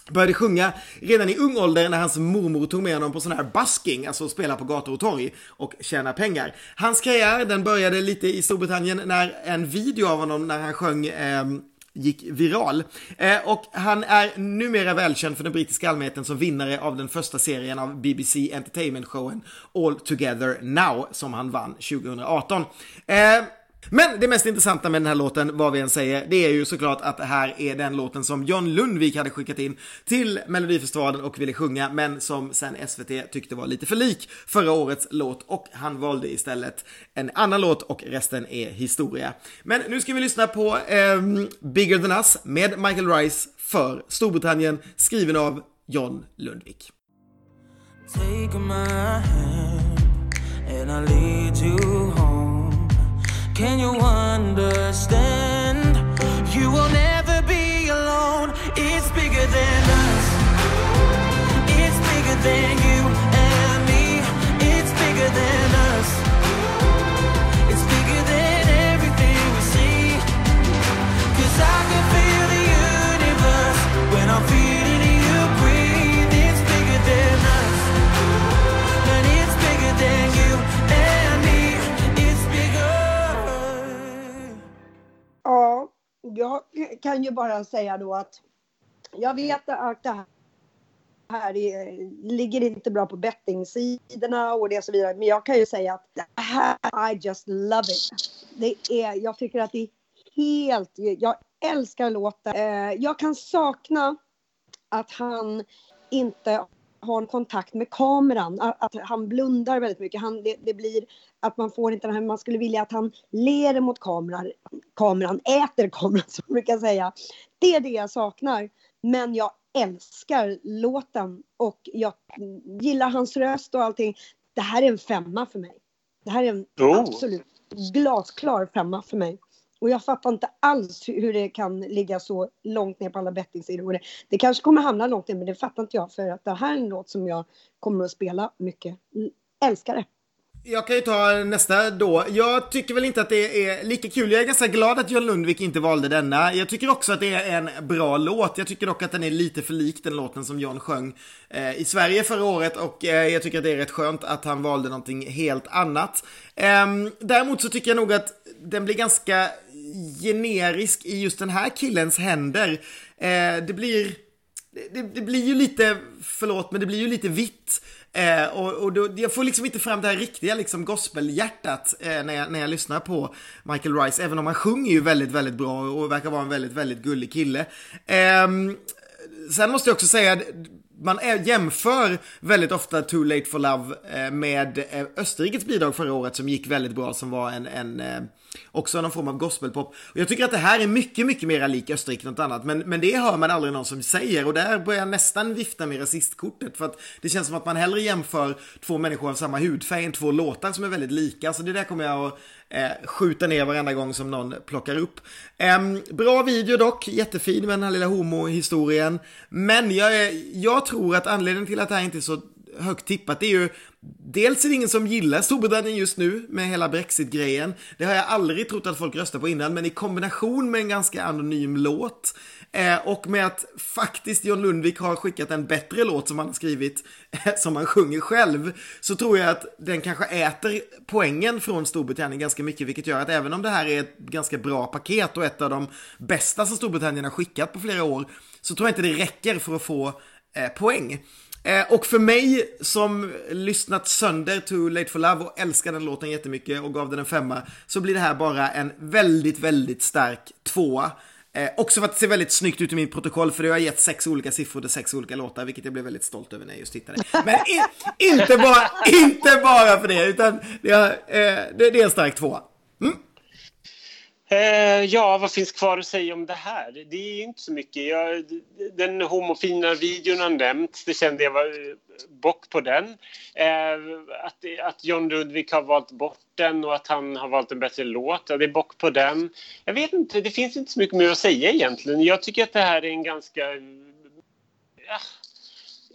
började sjunga redan i ung ålder när hans mormor tog med honom på sån här busking, alltså spela på gator och torg och tjäna pengar. Hans karriär den började lite i Storbritannien när en video av honom när han sjöng eh, gick viral. Eh, och han är numera välkänd för den brittiska allmänheten som vinnare av den första serien av BBC Entertainment-showen All Together Now som han vann 2018. Eh, men det mest intressanta med den här låten, vad vi än säger, det är ju såklart att det här är den låten som John Lundvik hade skickat in till Melodifestivalen och ville sjunga, men som sen SVT tyckte var lite för lik förra årets låt och han valde istället en annan låt och resten är historia. Men nu ska vi lyssna på eh, Bigger than us med Michael Rice för Storbritannien, skriven av John Lundvik. Take my hand and I lead you home. Can you understand? You will never be alone. It's bigger than us. It's bigger than you and me. It's bigger than kan ju bara säga då att jag vet att det här här är, ligger inte bra på bettingsidorna och det och så vidare. Men jag kan ju säga att det här, I just love it. Det är, jag tycker att det är helt, jag älskar låten. Eh, jag kan sakna att han inte har en kontakt med kameran, att, han blundar väldigt mycket. Han, det, det blir att man får inte den här, man skulle vilja att han ler mot kameran, kameran, äter kameran som man brukar säga. Det är det jag saknar. Men jag älskar låten och jag gillar hans röst och allting. Det här är en femma för mig. Det här är en Oh. absolut glasklar femma för mig. Och jag fattar inte alls hur det kan ligga så långt ner på alla bettingsidor. Det, kanske kommer hamna långt ner, men det fattar inte jag. För att det här är en låt som jag kommer att spela mycket. Mm, älskar det. Jag kan ju ta nästa då. Jag tycker väl inte att det är lika kul. Jag är ganska glad att John Lundvik inte valde denna. Jag tycker också att det är en bra låt. Jag tycker dock att den är lite för lik den låten som John sjöng eh, i Sverige förra året och eh, jag tycker att det är rätt skönt att han valde någonting helt annat. Eh, däremot så tycker jag nog att den blir ganska generisk i just den här killens händer. Eh, det blir det, det blir ju lite, förlåt, men det blir ju lite vitt. Eh, och och då, jag får liksom inte fram det här riktiga liksom gospelhjärtat eh, när, jag, när jag lyssnar på Michael Rice, även om han sjunger ju väldigt, väldigt bra och verkar vara en väldigt, väldigt gullig kille. Eh, sen måste jag också säga, man är, jämför väldigt ofta Too Late For Love eh, med eh, Österrikes bidrag förra året som gick väldigt bra, som var en, en eh, också någon form av gospelpop. Och jag tycker att det här är mycket, mycket mer lik Österrike än något annat, men, men det hör man aldrig någon som säger och där börjar jag nästan vifta med rasistkortet för att det känns som att man hellre jämför två människor av samma hudfärg än två låtar som är väldigt lika, så det där kommer jag att eh, skjuta ner varenda gång som någon plockar upp. Eh, bra video dock, jättefin med den här lilla homohistorien. Men jag, är, jag tror att anledningen till att det här inte är så högt tippat det är ju Dels är det ingen som gillar Storbritannien just nu med hela Brexit-grejen. Det har jag aldrig trott att folk röstar på innan, men i kombination med en ganska anonym låt eh, och med att faktiskt John Lundvik har skickat en bättre låt som han har skrivit, eh, som han sjunger själv, så tror jag att den kanske äter poängen från Storbritannien ganska mycket, vilket gör att även om det här är ett ganska bra paket och ett av de bästa som Storbritannien har skickat på flera år, så tror jag inte det räcker för att få eh, poäng. Eh, och för mig som lyssnat sönder Too Late For Love och älskar den låten jättemycket och gav den en femma, så blir det här bara en väldigt, väldigt stark tvåa. Eh, också för att det ser väldigt snyggt ut i mitt protokoll, för det har gett sex olika siffror till sex olika låtar, vilket jag blev väldigt stolt över när jag just tittade. Men i, inte, bara, inte bara för det, utan det, är, eh, det, det är en stark tvåa. Mm. Eh, ja, vad finns kvar att säga om det här? Det är inte så mycket. Jag, den homofina videon har nämnts. Det kände jag var eh, bock på den. Eh, att, att John Ludvig har valt bort den och att han har valt en bättre låt. Ja, det är bock på den. Jag vet inte, det finns inte så mycket mer att säga egentligen. Jag tycker att det här är en ganska... Ja,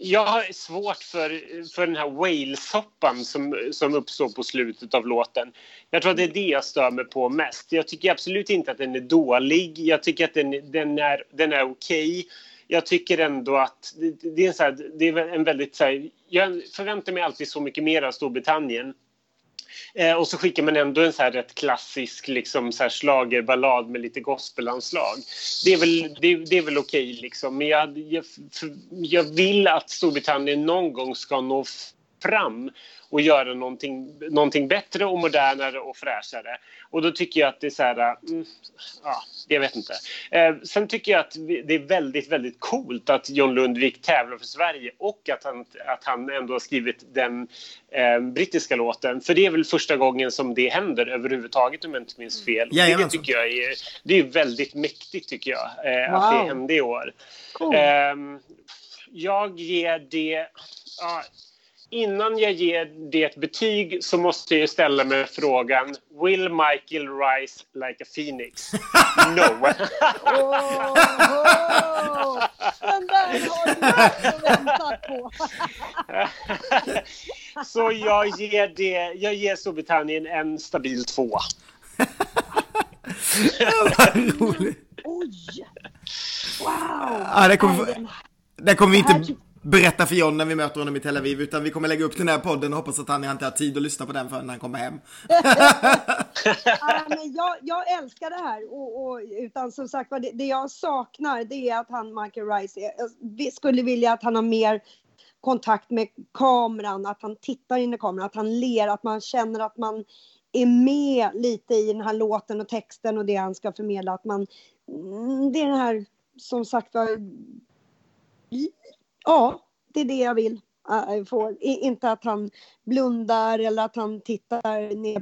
jag har svårt för, för den här whalesoppan som, som uppstår på slutet av låten. Jag tror att det är det jag stör mig på mest. Jag tycker absolut inte att den är dålig. Jag tycker att den, den är, den är okej. Jag tycker ändå att det, det är, en så här, det är en väldigt... Så här, jag förväntar mig alltid så mycket mer av Storbritannien. Eh, och så skickar man ändå en så här rätt klassisk liksom så här schlagerballad med lite gospelanslag. Det är väl, det, det är väl okej liksom. Men jag, jag, jag vill att Storbritannien någon gång ska nå fram och göra någonting, någonting bättre och modernare och fräschare. Och då tycker jag att det är så här... Mm, ja, jag vet inte. Eh, sen tycker jag att det är väldigt, väldigt coolt att John Lundvik tävlar för Sverige och att han, att han ändå har skrivit den eh, brittiska låten. För det är väl första gången som det händer överhuvudtaget om jag inte minns fel. Det Jajamensan. tycker jag är, det är väldigt mäktigt tycker jag, eh, att Wow. det hände i år. Cool. Ehm, jag ger det... Ja, innan jag ger det ett betyg så måste jag ställa mig frågan Will Michael rise like a phoenix? No. Åh, den där har du väntat på. så jag ger, det, jag ger Storbritannien en stabil tvåa. Vad roligt. Oj! Wow! Ja, det kommer, det kommer vi Det här inte berätta för John när vi möter honom i Tel Aviv, utan vi kommer lägga upp den här podden och hoppas att han inte har tid att lyssna på den förrän han kommer hem. Ja, men jag, jag älskar det här. Och, och, utan som sagt det, det jag saknar det är att han, Michael Rice, är- jag vi skulle vilja att han har mer kontakt med kameran, att han tittar in i kameran, att han ler, att man känner att man är med lite i den här låten och texten och det han ska förmedla. Att man, mm, det är den här, som sagt var, ja, det är det jag vill eh, få. Inte att han blundar eller att han tittar ner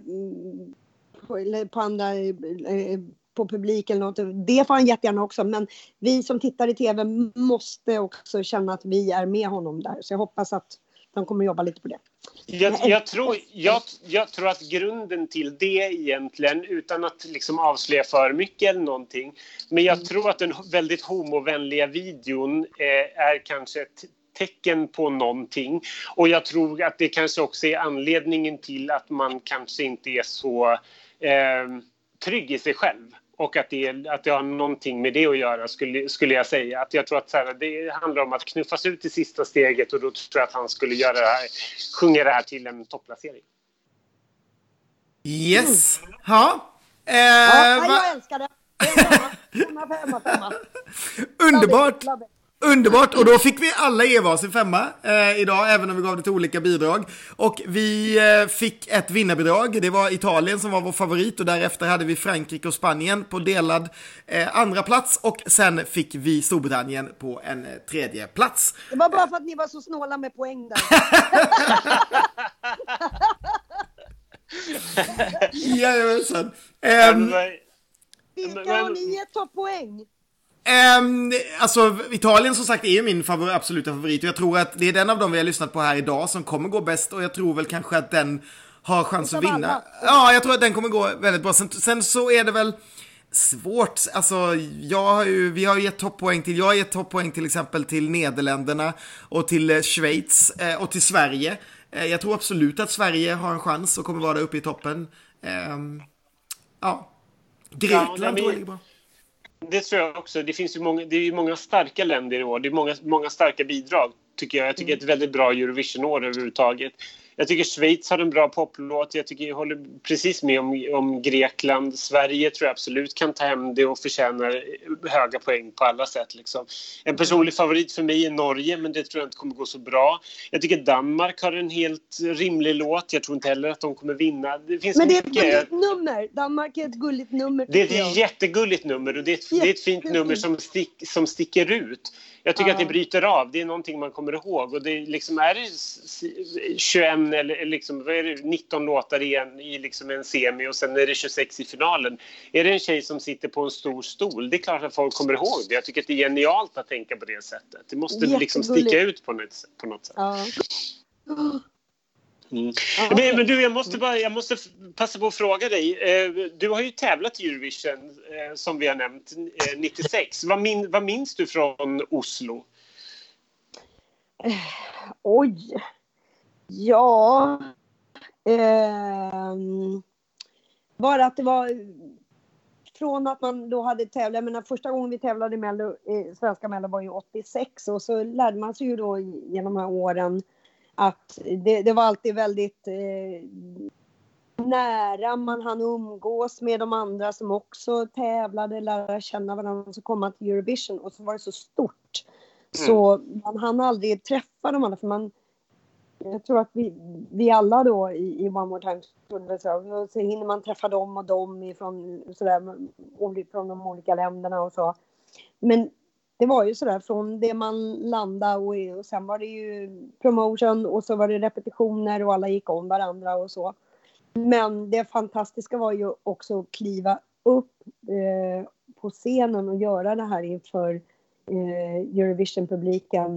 på, på andra, eh, på publik eller något. Det får han jättegärna också. Men vi som tittar i tv måste också känna att vi är med honom där. Så jag hoppas att de kommer jobba lite på det. Jag, jag, tror, jag, jag tror att grunden till det egentligen, utan att liksom avslöja för mycket eller någonting, men jag tror att den väldigt homovänliga videon eh, är kanske ett tecken på någonting. Och jag tror att det kanske också är anledningen till att man kanske inte är så eh, trygg i sig själv. Och att det, att det har någonting med det att göra, skulle, skulle jag säga. Att jag tror att så här, det handlar om att knuffas ut i sista steget och då tror jag att han skulle göra det här, sjunga det här till en topplacering. Yes! Ja. Eh, Ja, va- jag älskar det. Femma, femma, femma. Underbart! Underbart! Och då fick vi alla ge varsin femma eh, idag, även om vi gav det till olika bidrag. Och vi eh, fick ett vinnarbidrag. Det var Italien som var vår favorit och därefter hade vi Frankrike och Spanien på delad eh, andra plats och sen fick vi Storbritannien på en eh, tredje plats. Det var bara för att ni var så snåla med poäng där. Jajamensan! Men, Ehm, Vilka har ni gett topppoäng? Ehm, alltså, Italien som sagt är ju min favor absoluta favorit och jag tror att det är den av dem vi har lyssnat på här idag som kommer gå bäst och jag tror väl kanske att den har chans att vinna. alla. Ja, jag tror att den kommer gå väldigt bra. Sen, sen så är det väl svårt, alltså jag har ju, vi har ju gett topppoäng till, jag har gett topppoäng till exempel till Nederländerna och till eh, Schweiz eh, och till Sverige. Eh, jag tror absolut att Sverige har en chans och kommer vara där uppe i toppen. Ehm, ja. Grekland men- tror jag ligger bra. Det tror jag också. Det finns ju många, det är många starka länder i år. Det är många, många starka bidrag, tycker jag. Jag tycker det är ett väldigt bra Eurovision-år överhuvudtaget. Jag tycker Schweiz har en bra poplåt. Jag, tycker, jag håller precis med om, om Grekland. Sverige tror jag absolut kan ta hem det och förtjänar höga poäng på alla sätt. Liksom. En personlig favorit för mig är Norge, men det tror jag inte kommer gå så bra. Jag tycker Danmark har en helt rimlig låt. Jag tror inte heller att de kommer vinna. Det men det är ett gulligt nummer. Danmark är ett gulligt nummer. Det är ett jag. jättegulligt nummer och det är ett, det är ett fint nummer som, stick, som sticker ut. Jag tycker uh. att det bryter av. Det är någonting man kommer ihåg. Och det liksom är 21 namn eller liksom, vad är det, 19 låtar i, en, i liksom en semi och sen är det 26 i finalen. Är det en tjej som sitter på en stor stol, det är klart att folk kommer ihåg det. Jag tycker att det är genialt att tänka på det sättet. Det måste liksom sticka ut på något, på något sätt. Ja. Mm. Men, men, du, jag måste, bara, jag måste passa på att fråga dig. Eh, du har ju tävlat i Eurovision, eh, som vi har nämnt, eh, 96. Vad, min, vad minns du från Oslo? Oj! Ja. Ehm, bara att det var från att man då hade tävlat, jag menar första gången vi tävlade i Mello, eh, svenska Mello var ju 86 och så lärde man sig ju då genom de här åren att det, det var alltid väldigt eh, nära, man hann umgås med de andra som också tävlade, lära känna varandra, så kom man till Eurovision och så var det så stort. Så man hann aldrig träffa de andra för man jag tror att vi, vi alla då i, i One More Time så, så hinner man träffa dem och dem ifrån, sådär, från de olika länderna och så. Men det var ju sådär från det man landade och, och sen var det ju promotion och så var det repetitioner och alla gick om varandra och så. Men det fantastiska var ju också att kliva upp eh, på scenen och göra det här inför eh, Eurovision-publiken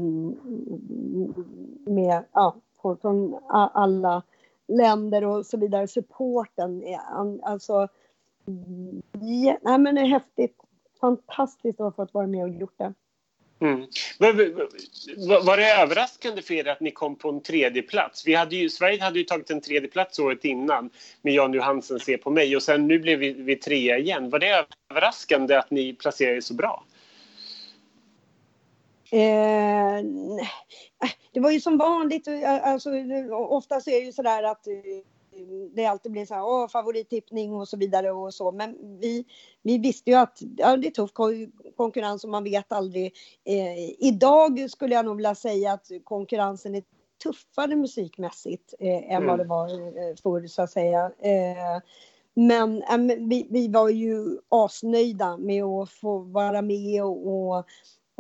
med ja, folk från alla länder och så vidare. Supporten, alltså... Ja, nej, men det är häftigt. Fantastiskt att ha fått vara med och gjort det. Mm. Var- det överraskande för er att ni kom på en tredje plats? Vi hade ju, Sverige hade ju tagit en tredje plats året innan med Jan Johansen Se på mig och sen nu blev vi, vi trea igen. Var det överraskande att ni placerade er så bra? Eh. Det var ju som vanligt, eh, alltså, oftast är det ju sådär att eh, det alltid blir så här, åh, favorittippning och så vidare och så. Men vi, vi visste ju att ja, det är tuff ko- konkurrens och man vet aldrig. Eh, idag skulle jag nog vilja säga att konkurrensen är tuffare musikmässigt eh, än Mm. vad det var eh, förr så att säga. Eh, men eh, men vi, vi var ju asnöjda med att få vara med och, och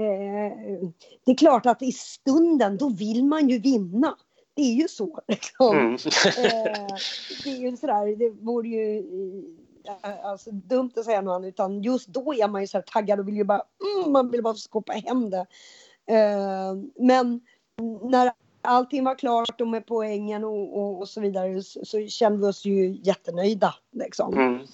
eh, det är klart att i stunden då vill man ju vinna. Det är ju så. Liksom. Mm. Eh, det är ju sådär, det vore ju eh, alltså, dumt att säga något annat, utan just då är man ju så taggad och vill ju bara, mm, man vill bara skoppa hem det. Eh, men när allting var klart och med poängen och, och, och så vidare så, så kände vi oss ju jättenöjda. Liksom. Mm.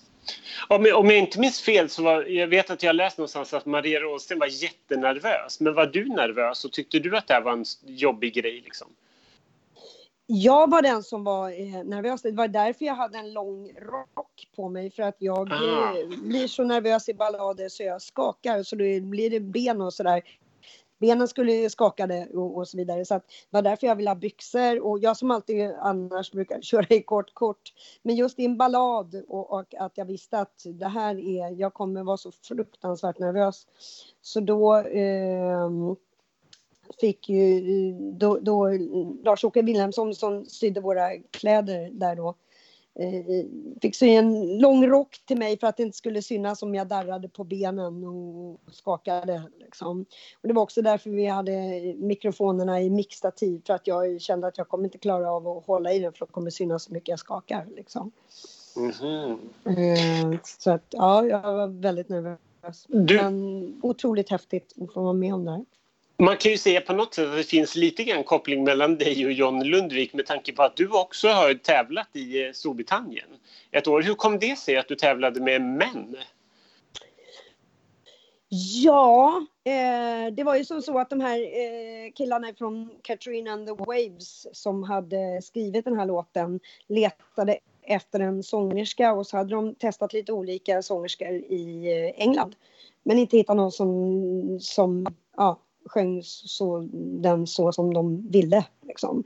Om, jag- om jag inte minns fel så var, jag vet att jag läst någonstans att Maria Rådsten var jättenervös. Men var du nervös och tyckte du att det här var en jobbig grej liksom? Jag var den som var eh, nervös. Det var därför jag hade en lång rock på mig. För att jag Ah. eh, blir så nervös i ballader så jag skakar. Så då blir det ben och sådär. Benen skulle skakade och, och så vidare. Så att det var därför jag ville ha byxor. Och jag som alltid annars brukar köra i kort kort. Men just i en ballad och, och att jag visste att det här är, jag kommer vara så fruktansvärt nervös. Så då eh, fick ju då, då Lars-Åke Wilhelmsson som sydde våra kläder där då eh, fick sy en lång rock till mig för att det inte skulle synas om jag darrade på benen och skakade. Liksom. Och det var också därför vi hade mikrofonerna i mixtativ för att jag kände att jag kommer inte klara av att hålla i den för det kommer synas så mycket jag skakar. Liksom. Mhm. Eh, så att ja, jag var väldigt nervös. Du- Men otroligt häftigt att få vara med om det här. Man kan ju säga på något sätt att det finns lite grann koppling mellan dig och John Lundvik med tanke på att du också har tävlat i eh, Storbritannien ett år. Hur kom det sig att du tävlade med män? Ja, eh, det var ju som så att de här eh, killarna från Katrina and the Waves som hade skrivit den här låten letade efter en sångerska och så hade de testat lite olika sångerskor i eh, England. Men inte hittat någon som, som ja, sjöng så, den så som de ville. Liksom.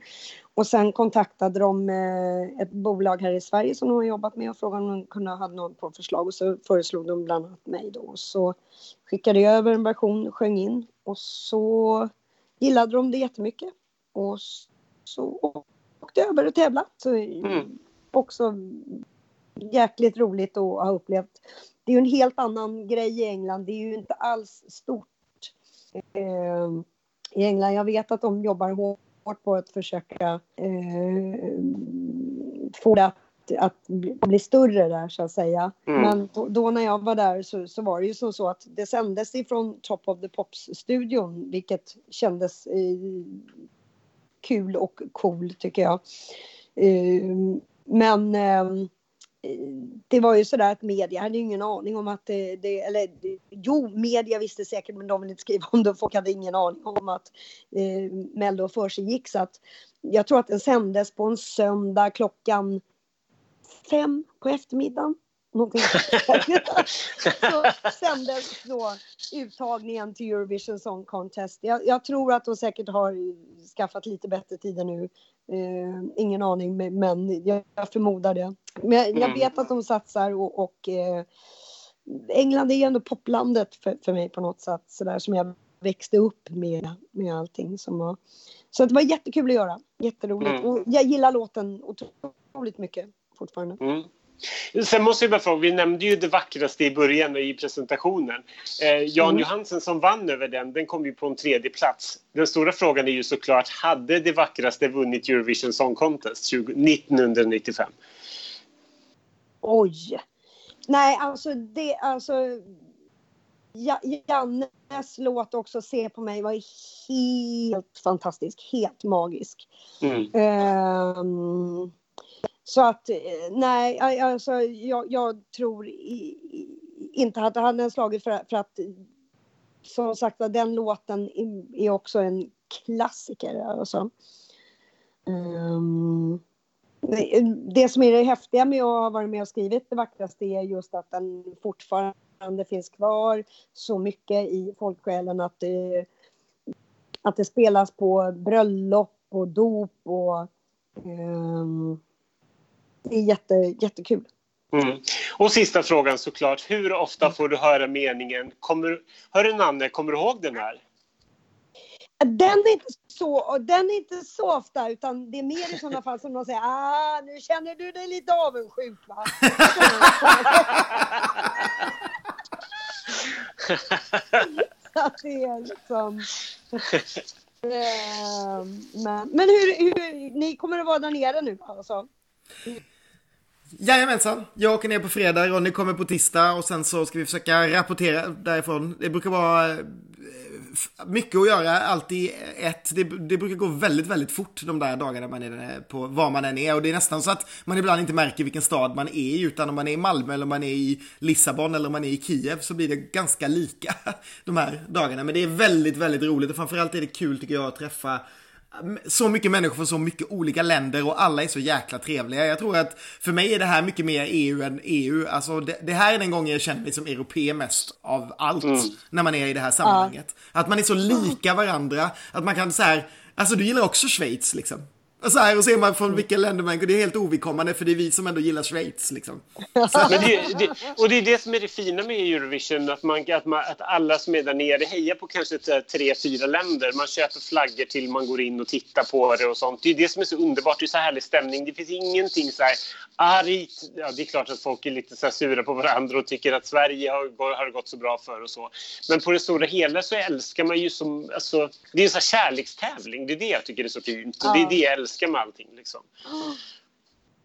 Och sen kontaktade de eh, ett bolag här i Sverige som de har jobbat med och frågade om de kunde ha någon på förslag och så föreslog de bland annat mig då. Och så skickade jag över en version, sjöng in och så gillade de det jättemycket. Och så åkte jag över och tävlade. Så Mm. också jäkligt roligt att ha upplevt. Det är ju en helt annan grej i England. Det är ju inte alls stort i England. Jag vet att de jobbar hårt på att försöka eh, få det att, att bli- större där så att säga. Mm. Men då, då när jag var där så, så var det ju som så att det sändes ifrån Top of the Pops-studion vilket kändes eh, kul och cool tycker jag. Eh, men ehm, det var ju sådär att media hade ju ingen aning om att det, det eller jo, media visste säkert men de ville inte skriva om det. Folk hade ingen aning om att eh, Mello för sig gick så att jag tror att den sändes på en söndag klockan fem på eftermiddagen. Någonting så sändes då uttagningen till Eurovision Song Contest. Jag, jag tror att de säkert har skaffat lite bättre tider nu. Eh, ingen aning, men- jag, jag förmodar det. Men jag, jag Mm. vet att de satsar och, och eh, England är ju ändå poplandet för, för mig på något sätt. Sådär som jag växte upp med, med allting som var. Så det var jättekul att göra. Jätteroligt. Mm. Och jag gillar låten otroligt mycket fortfarande. Mm. Sen måste jag bara fråga, vi nämnde ju det vackraste i början i presentationen. Eh, Jan Mm. Johansen som vann över den, den kom ju på en tredje plats. Den stora frågan är ju såklart, hade det vackraste vunnit Eurovision Song Contest 20, 1995? Oj! Nej, alltså det, alltså. Ja, Jannes låt också, Se på mig, var helt fantastisk. Helt magisk. Mm. Ehm, så att, eh, nej, alltså jag, jag tror i, inte att hade slagit för, för att som sagt var, den låten är- också en klassiker. Alltså. Um, det- som är det häftiga med att ha varit med och skrivit det vackraste är just att den fortfarande finns kvar så mycket i folksjälen att det, att det spelas på bröllop och dop och um, det är jätte, jättekul. Mm. Och sista frågan såklart, hur ofta får du höra meningen kommer, Hörru Nanne, kommer du ihåg den här? Den är inte så, den är inte så ofta utan det är mer i sådana fall som de säger ah, nu känner du dig lite avundsjuk va? Att det är liksom... Eh, men men hur, hur, ni kommer att vara där nere nu alltså? Jajamensan, jag åker ner på fredag, Ronny kommer på tisdag och sen så ska vi försöka rapportera därifrån. Det brukar vara eh, mycket att göra, allt i ett. Det, det brukar gå väldigt, väldigt fort de där dagarna man är på var man än är. Och det är nästan så att man ibland inte märker vilken stad man är i, utan om man är i Malmö eller om man är i Lissabon eller om man är i Kiev så blir det ganska lika de här dagarna. Men det är väldigt, väldigt roligt och framförallt är det kul tycker jag att träffa så mycket människor från så mycket olika länder och alla är så jäkla trevliga. Jag tror att för mig är det här mycket mer EU än EU. Alltså det, det här är den gången jag känner mig som europé mest av allt när man är i det här sammanhanget. Att man är så lika varandra, att man kan så här, alltså du gillar också Schweiz liksom. Och så här, och ser man från vilka länder man det är helt ovidkommande för det är vi som ändå gillar Schweiz liksom. Men det, det, och det är det som är det fina med Eurovision, att, man, att, man, att alla som är där nere hejar på kanske tre, fyra länder. Man köper flaggor till man går in och tittar på det och sånt. Det är det som är så underbart, det är så härlig stämning. Det finns ingenting så här argt. Ja, det är klart att folk är lite så här sura på varandra och tycker att Sverige har, har gått så bra för och så. Men på det stora hela så älskar man ju som, alltså, det är en så här kärlekstävling. Det är det jag tycker är så fint. Och det är det jag älskar med allting liksom.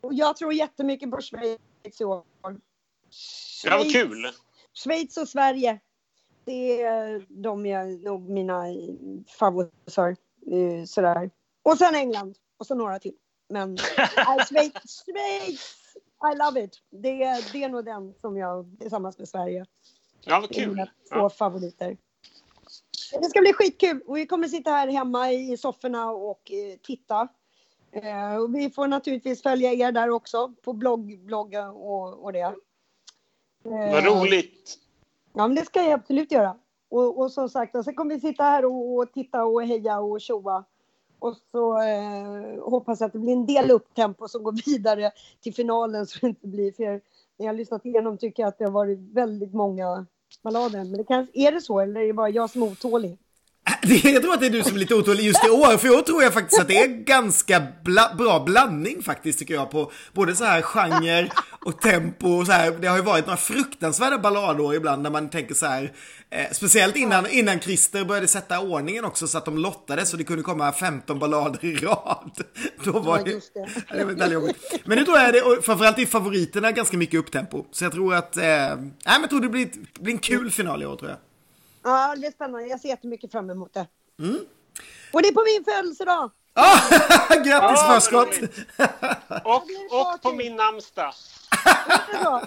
Och jag tror jättemycket på Schweiz i år. Ja, vad kul! Schweiz och Sverige. Det är de är nog mina favoriter. eh, Sådär. Och sen England. Och så några till. Men Schweiz, Schweiz! I love it. Det, är- det är nog den som jag tillsammans med Sverige. Ja, vad kul! mina två Ja. favoriter. Det ska bli skitkul och vi kommer sitta här hemma i sofforna och eh, titta. Eh, vi får naturligtvis följa er där också på blogg, blogga och, och det. Eh, Vad roligt! Ja, men det ska jag absolut göra. Och, och som sagt, och sen kommer vi sitta här och, och titta och heja och tjoa. Och så eh, hoppas jag att det blir en del upptempo som går vidare till finalen så det inte blir för när jag har lyssnat igenom tycker jag att det har varit väldigt många ballader. Men det kanske, är det så eller är det bara jag som är otålig? Det- Jag tror att det är du som är lite otålig just i år, för i år tror jag faktiskt att det är ganska bla bra blandning faktiskt tycker jag på både så här genre och tempo och så här. Det har ju varit några fruktansvärda balladår ibland när man tänker så här, eh, speciellt innan, innan Christer började sätta ordningen också så att de lottade så det kunde komma 15 ballader i rad. Då var Ja, det, just det. det var väldigt jobbigt. Men nu tror jag det, och framförallt i favoriterna ganska mycket upptempo. Så jag tror att, eh, nej men jag tror det blir, blir en kul final i år tror jag. Ja, det är spännande. Jag ser jättemycket fram emot det. Och det är på min födelsedag! Ah, grattis Ja, förskott! Och, och på min namnsdag. Ja,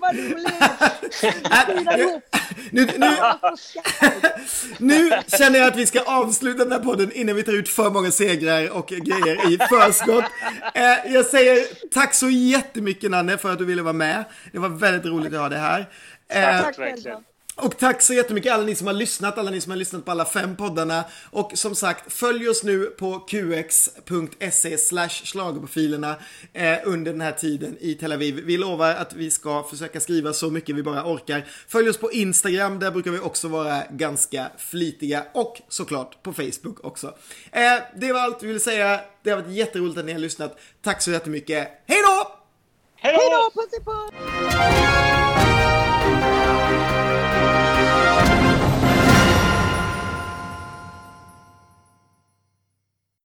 vad roligt! Ihop. Nu, nu, nu känner jag att vi ska avsluta den här podden innan vi tar ut för många segrar och grejer i förskott. Eh, jag säger tack så jättemycket Nanne för att du ville vara med. Det var väldigt roligt att ha dig här. Eh, Tack verkligen. Och tack så jättemycket alla ni som har lyssnat, alla ni som har lyssnat på alla fem poddarna. Och som sagt, följ oss nu på qx.se slash schlagerprofilerna eh, under den här tiden i Tel Aviv. Vi lovar att vi ska försöka skriva så mycket vi bara orkar. Följ oss på Instagram, där brukar vi också vara ganska flitiga. Och såklart på Facebook också. Eh, det var allt vi ville säga. Det har varit jätteroligt att ni har lyssnat. Tack så jättemycket. Hej då! Hej då! Puss i puss!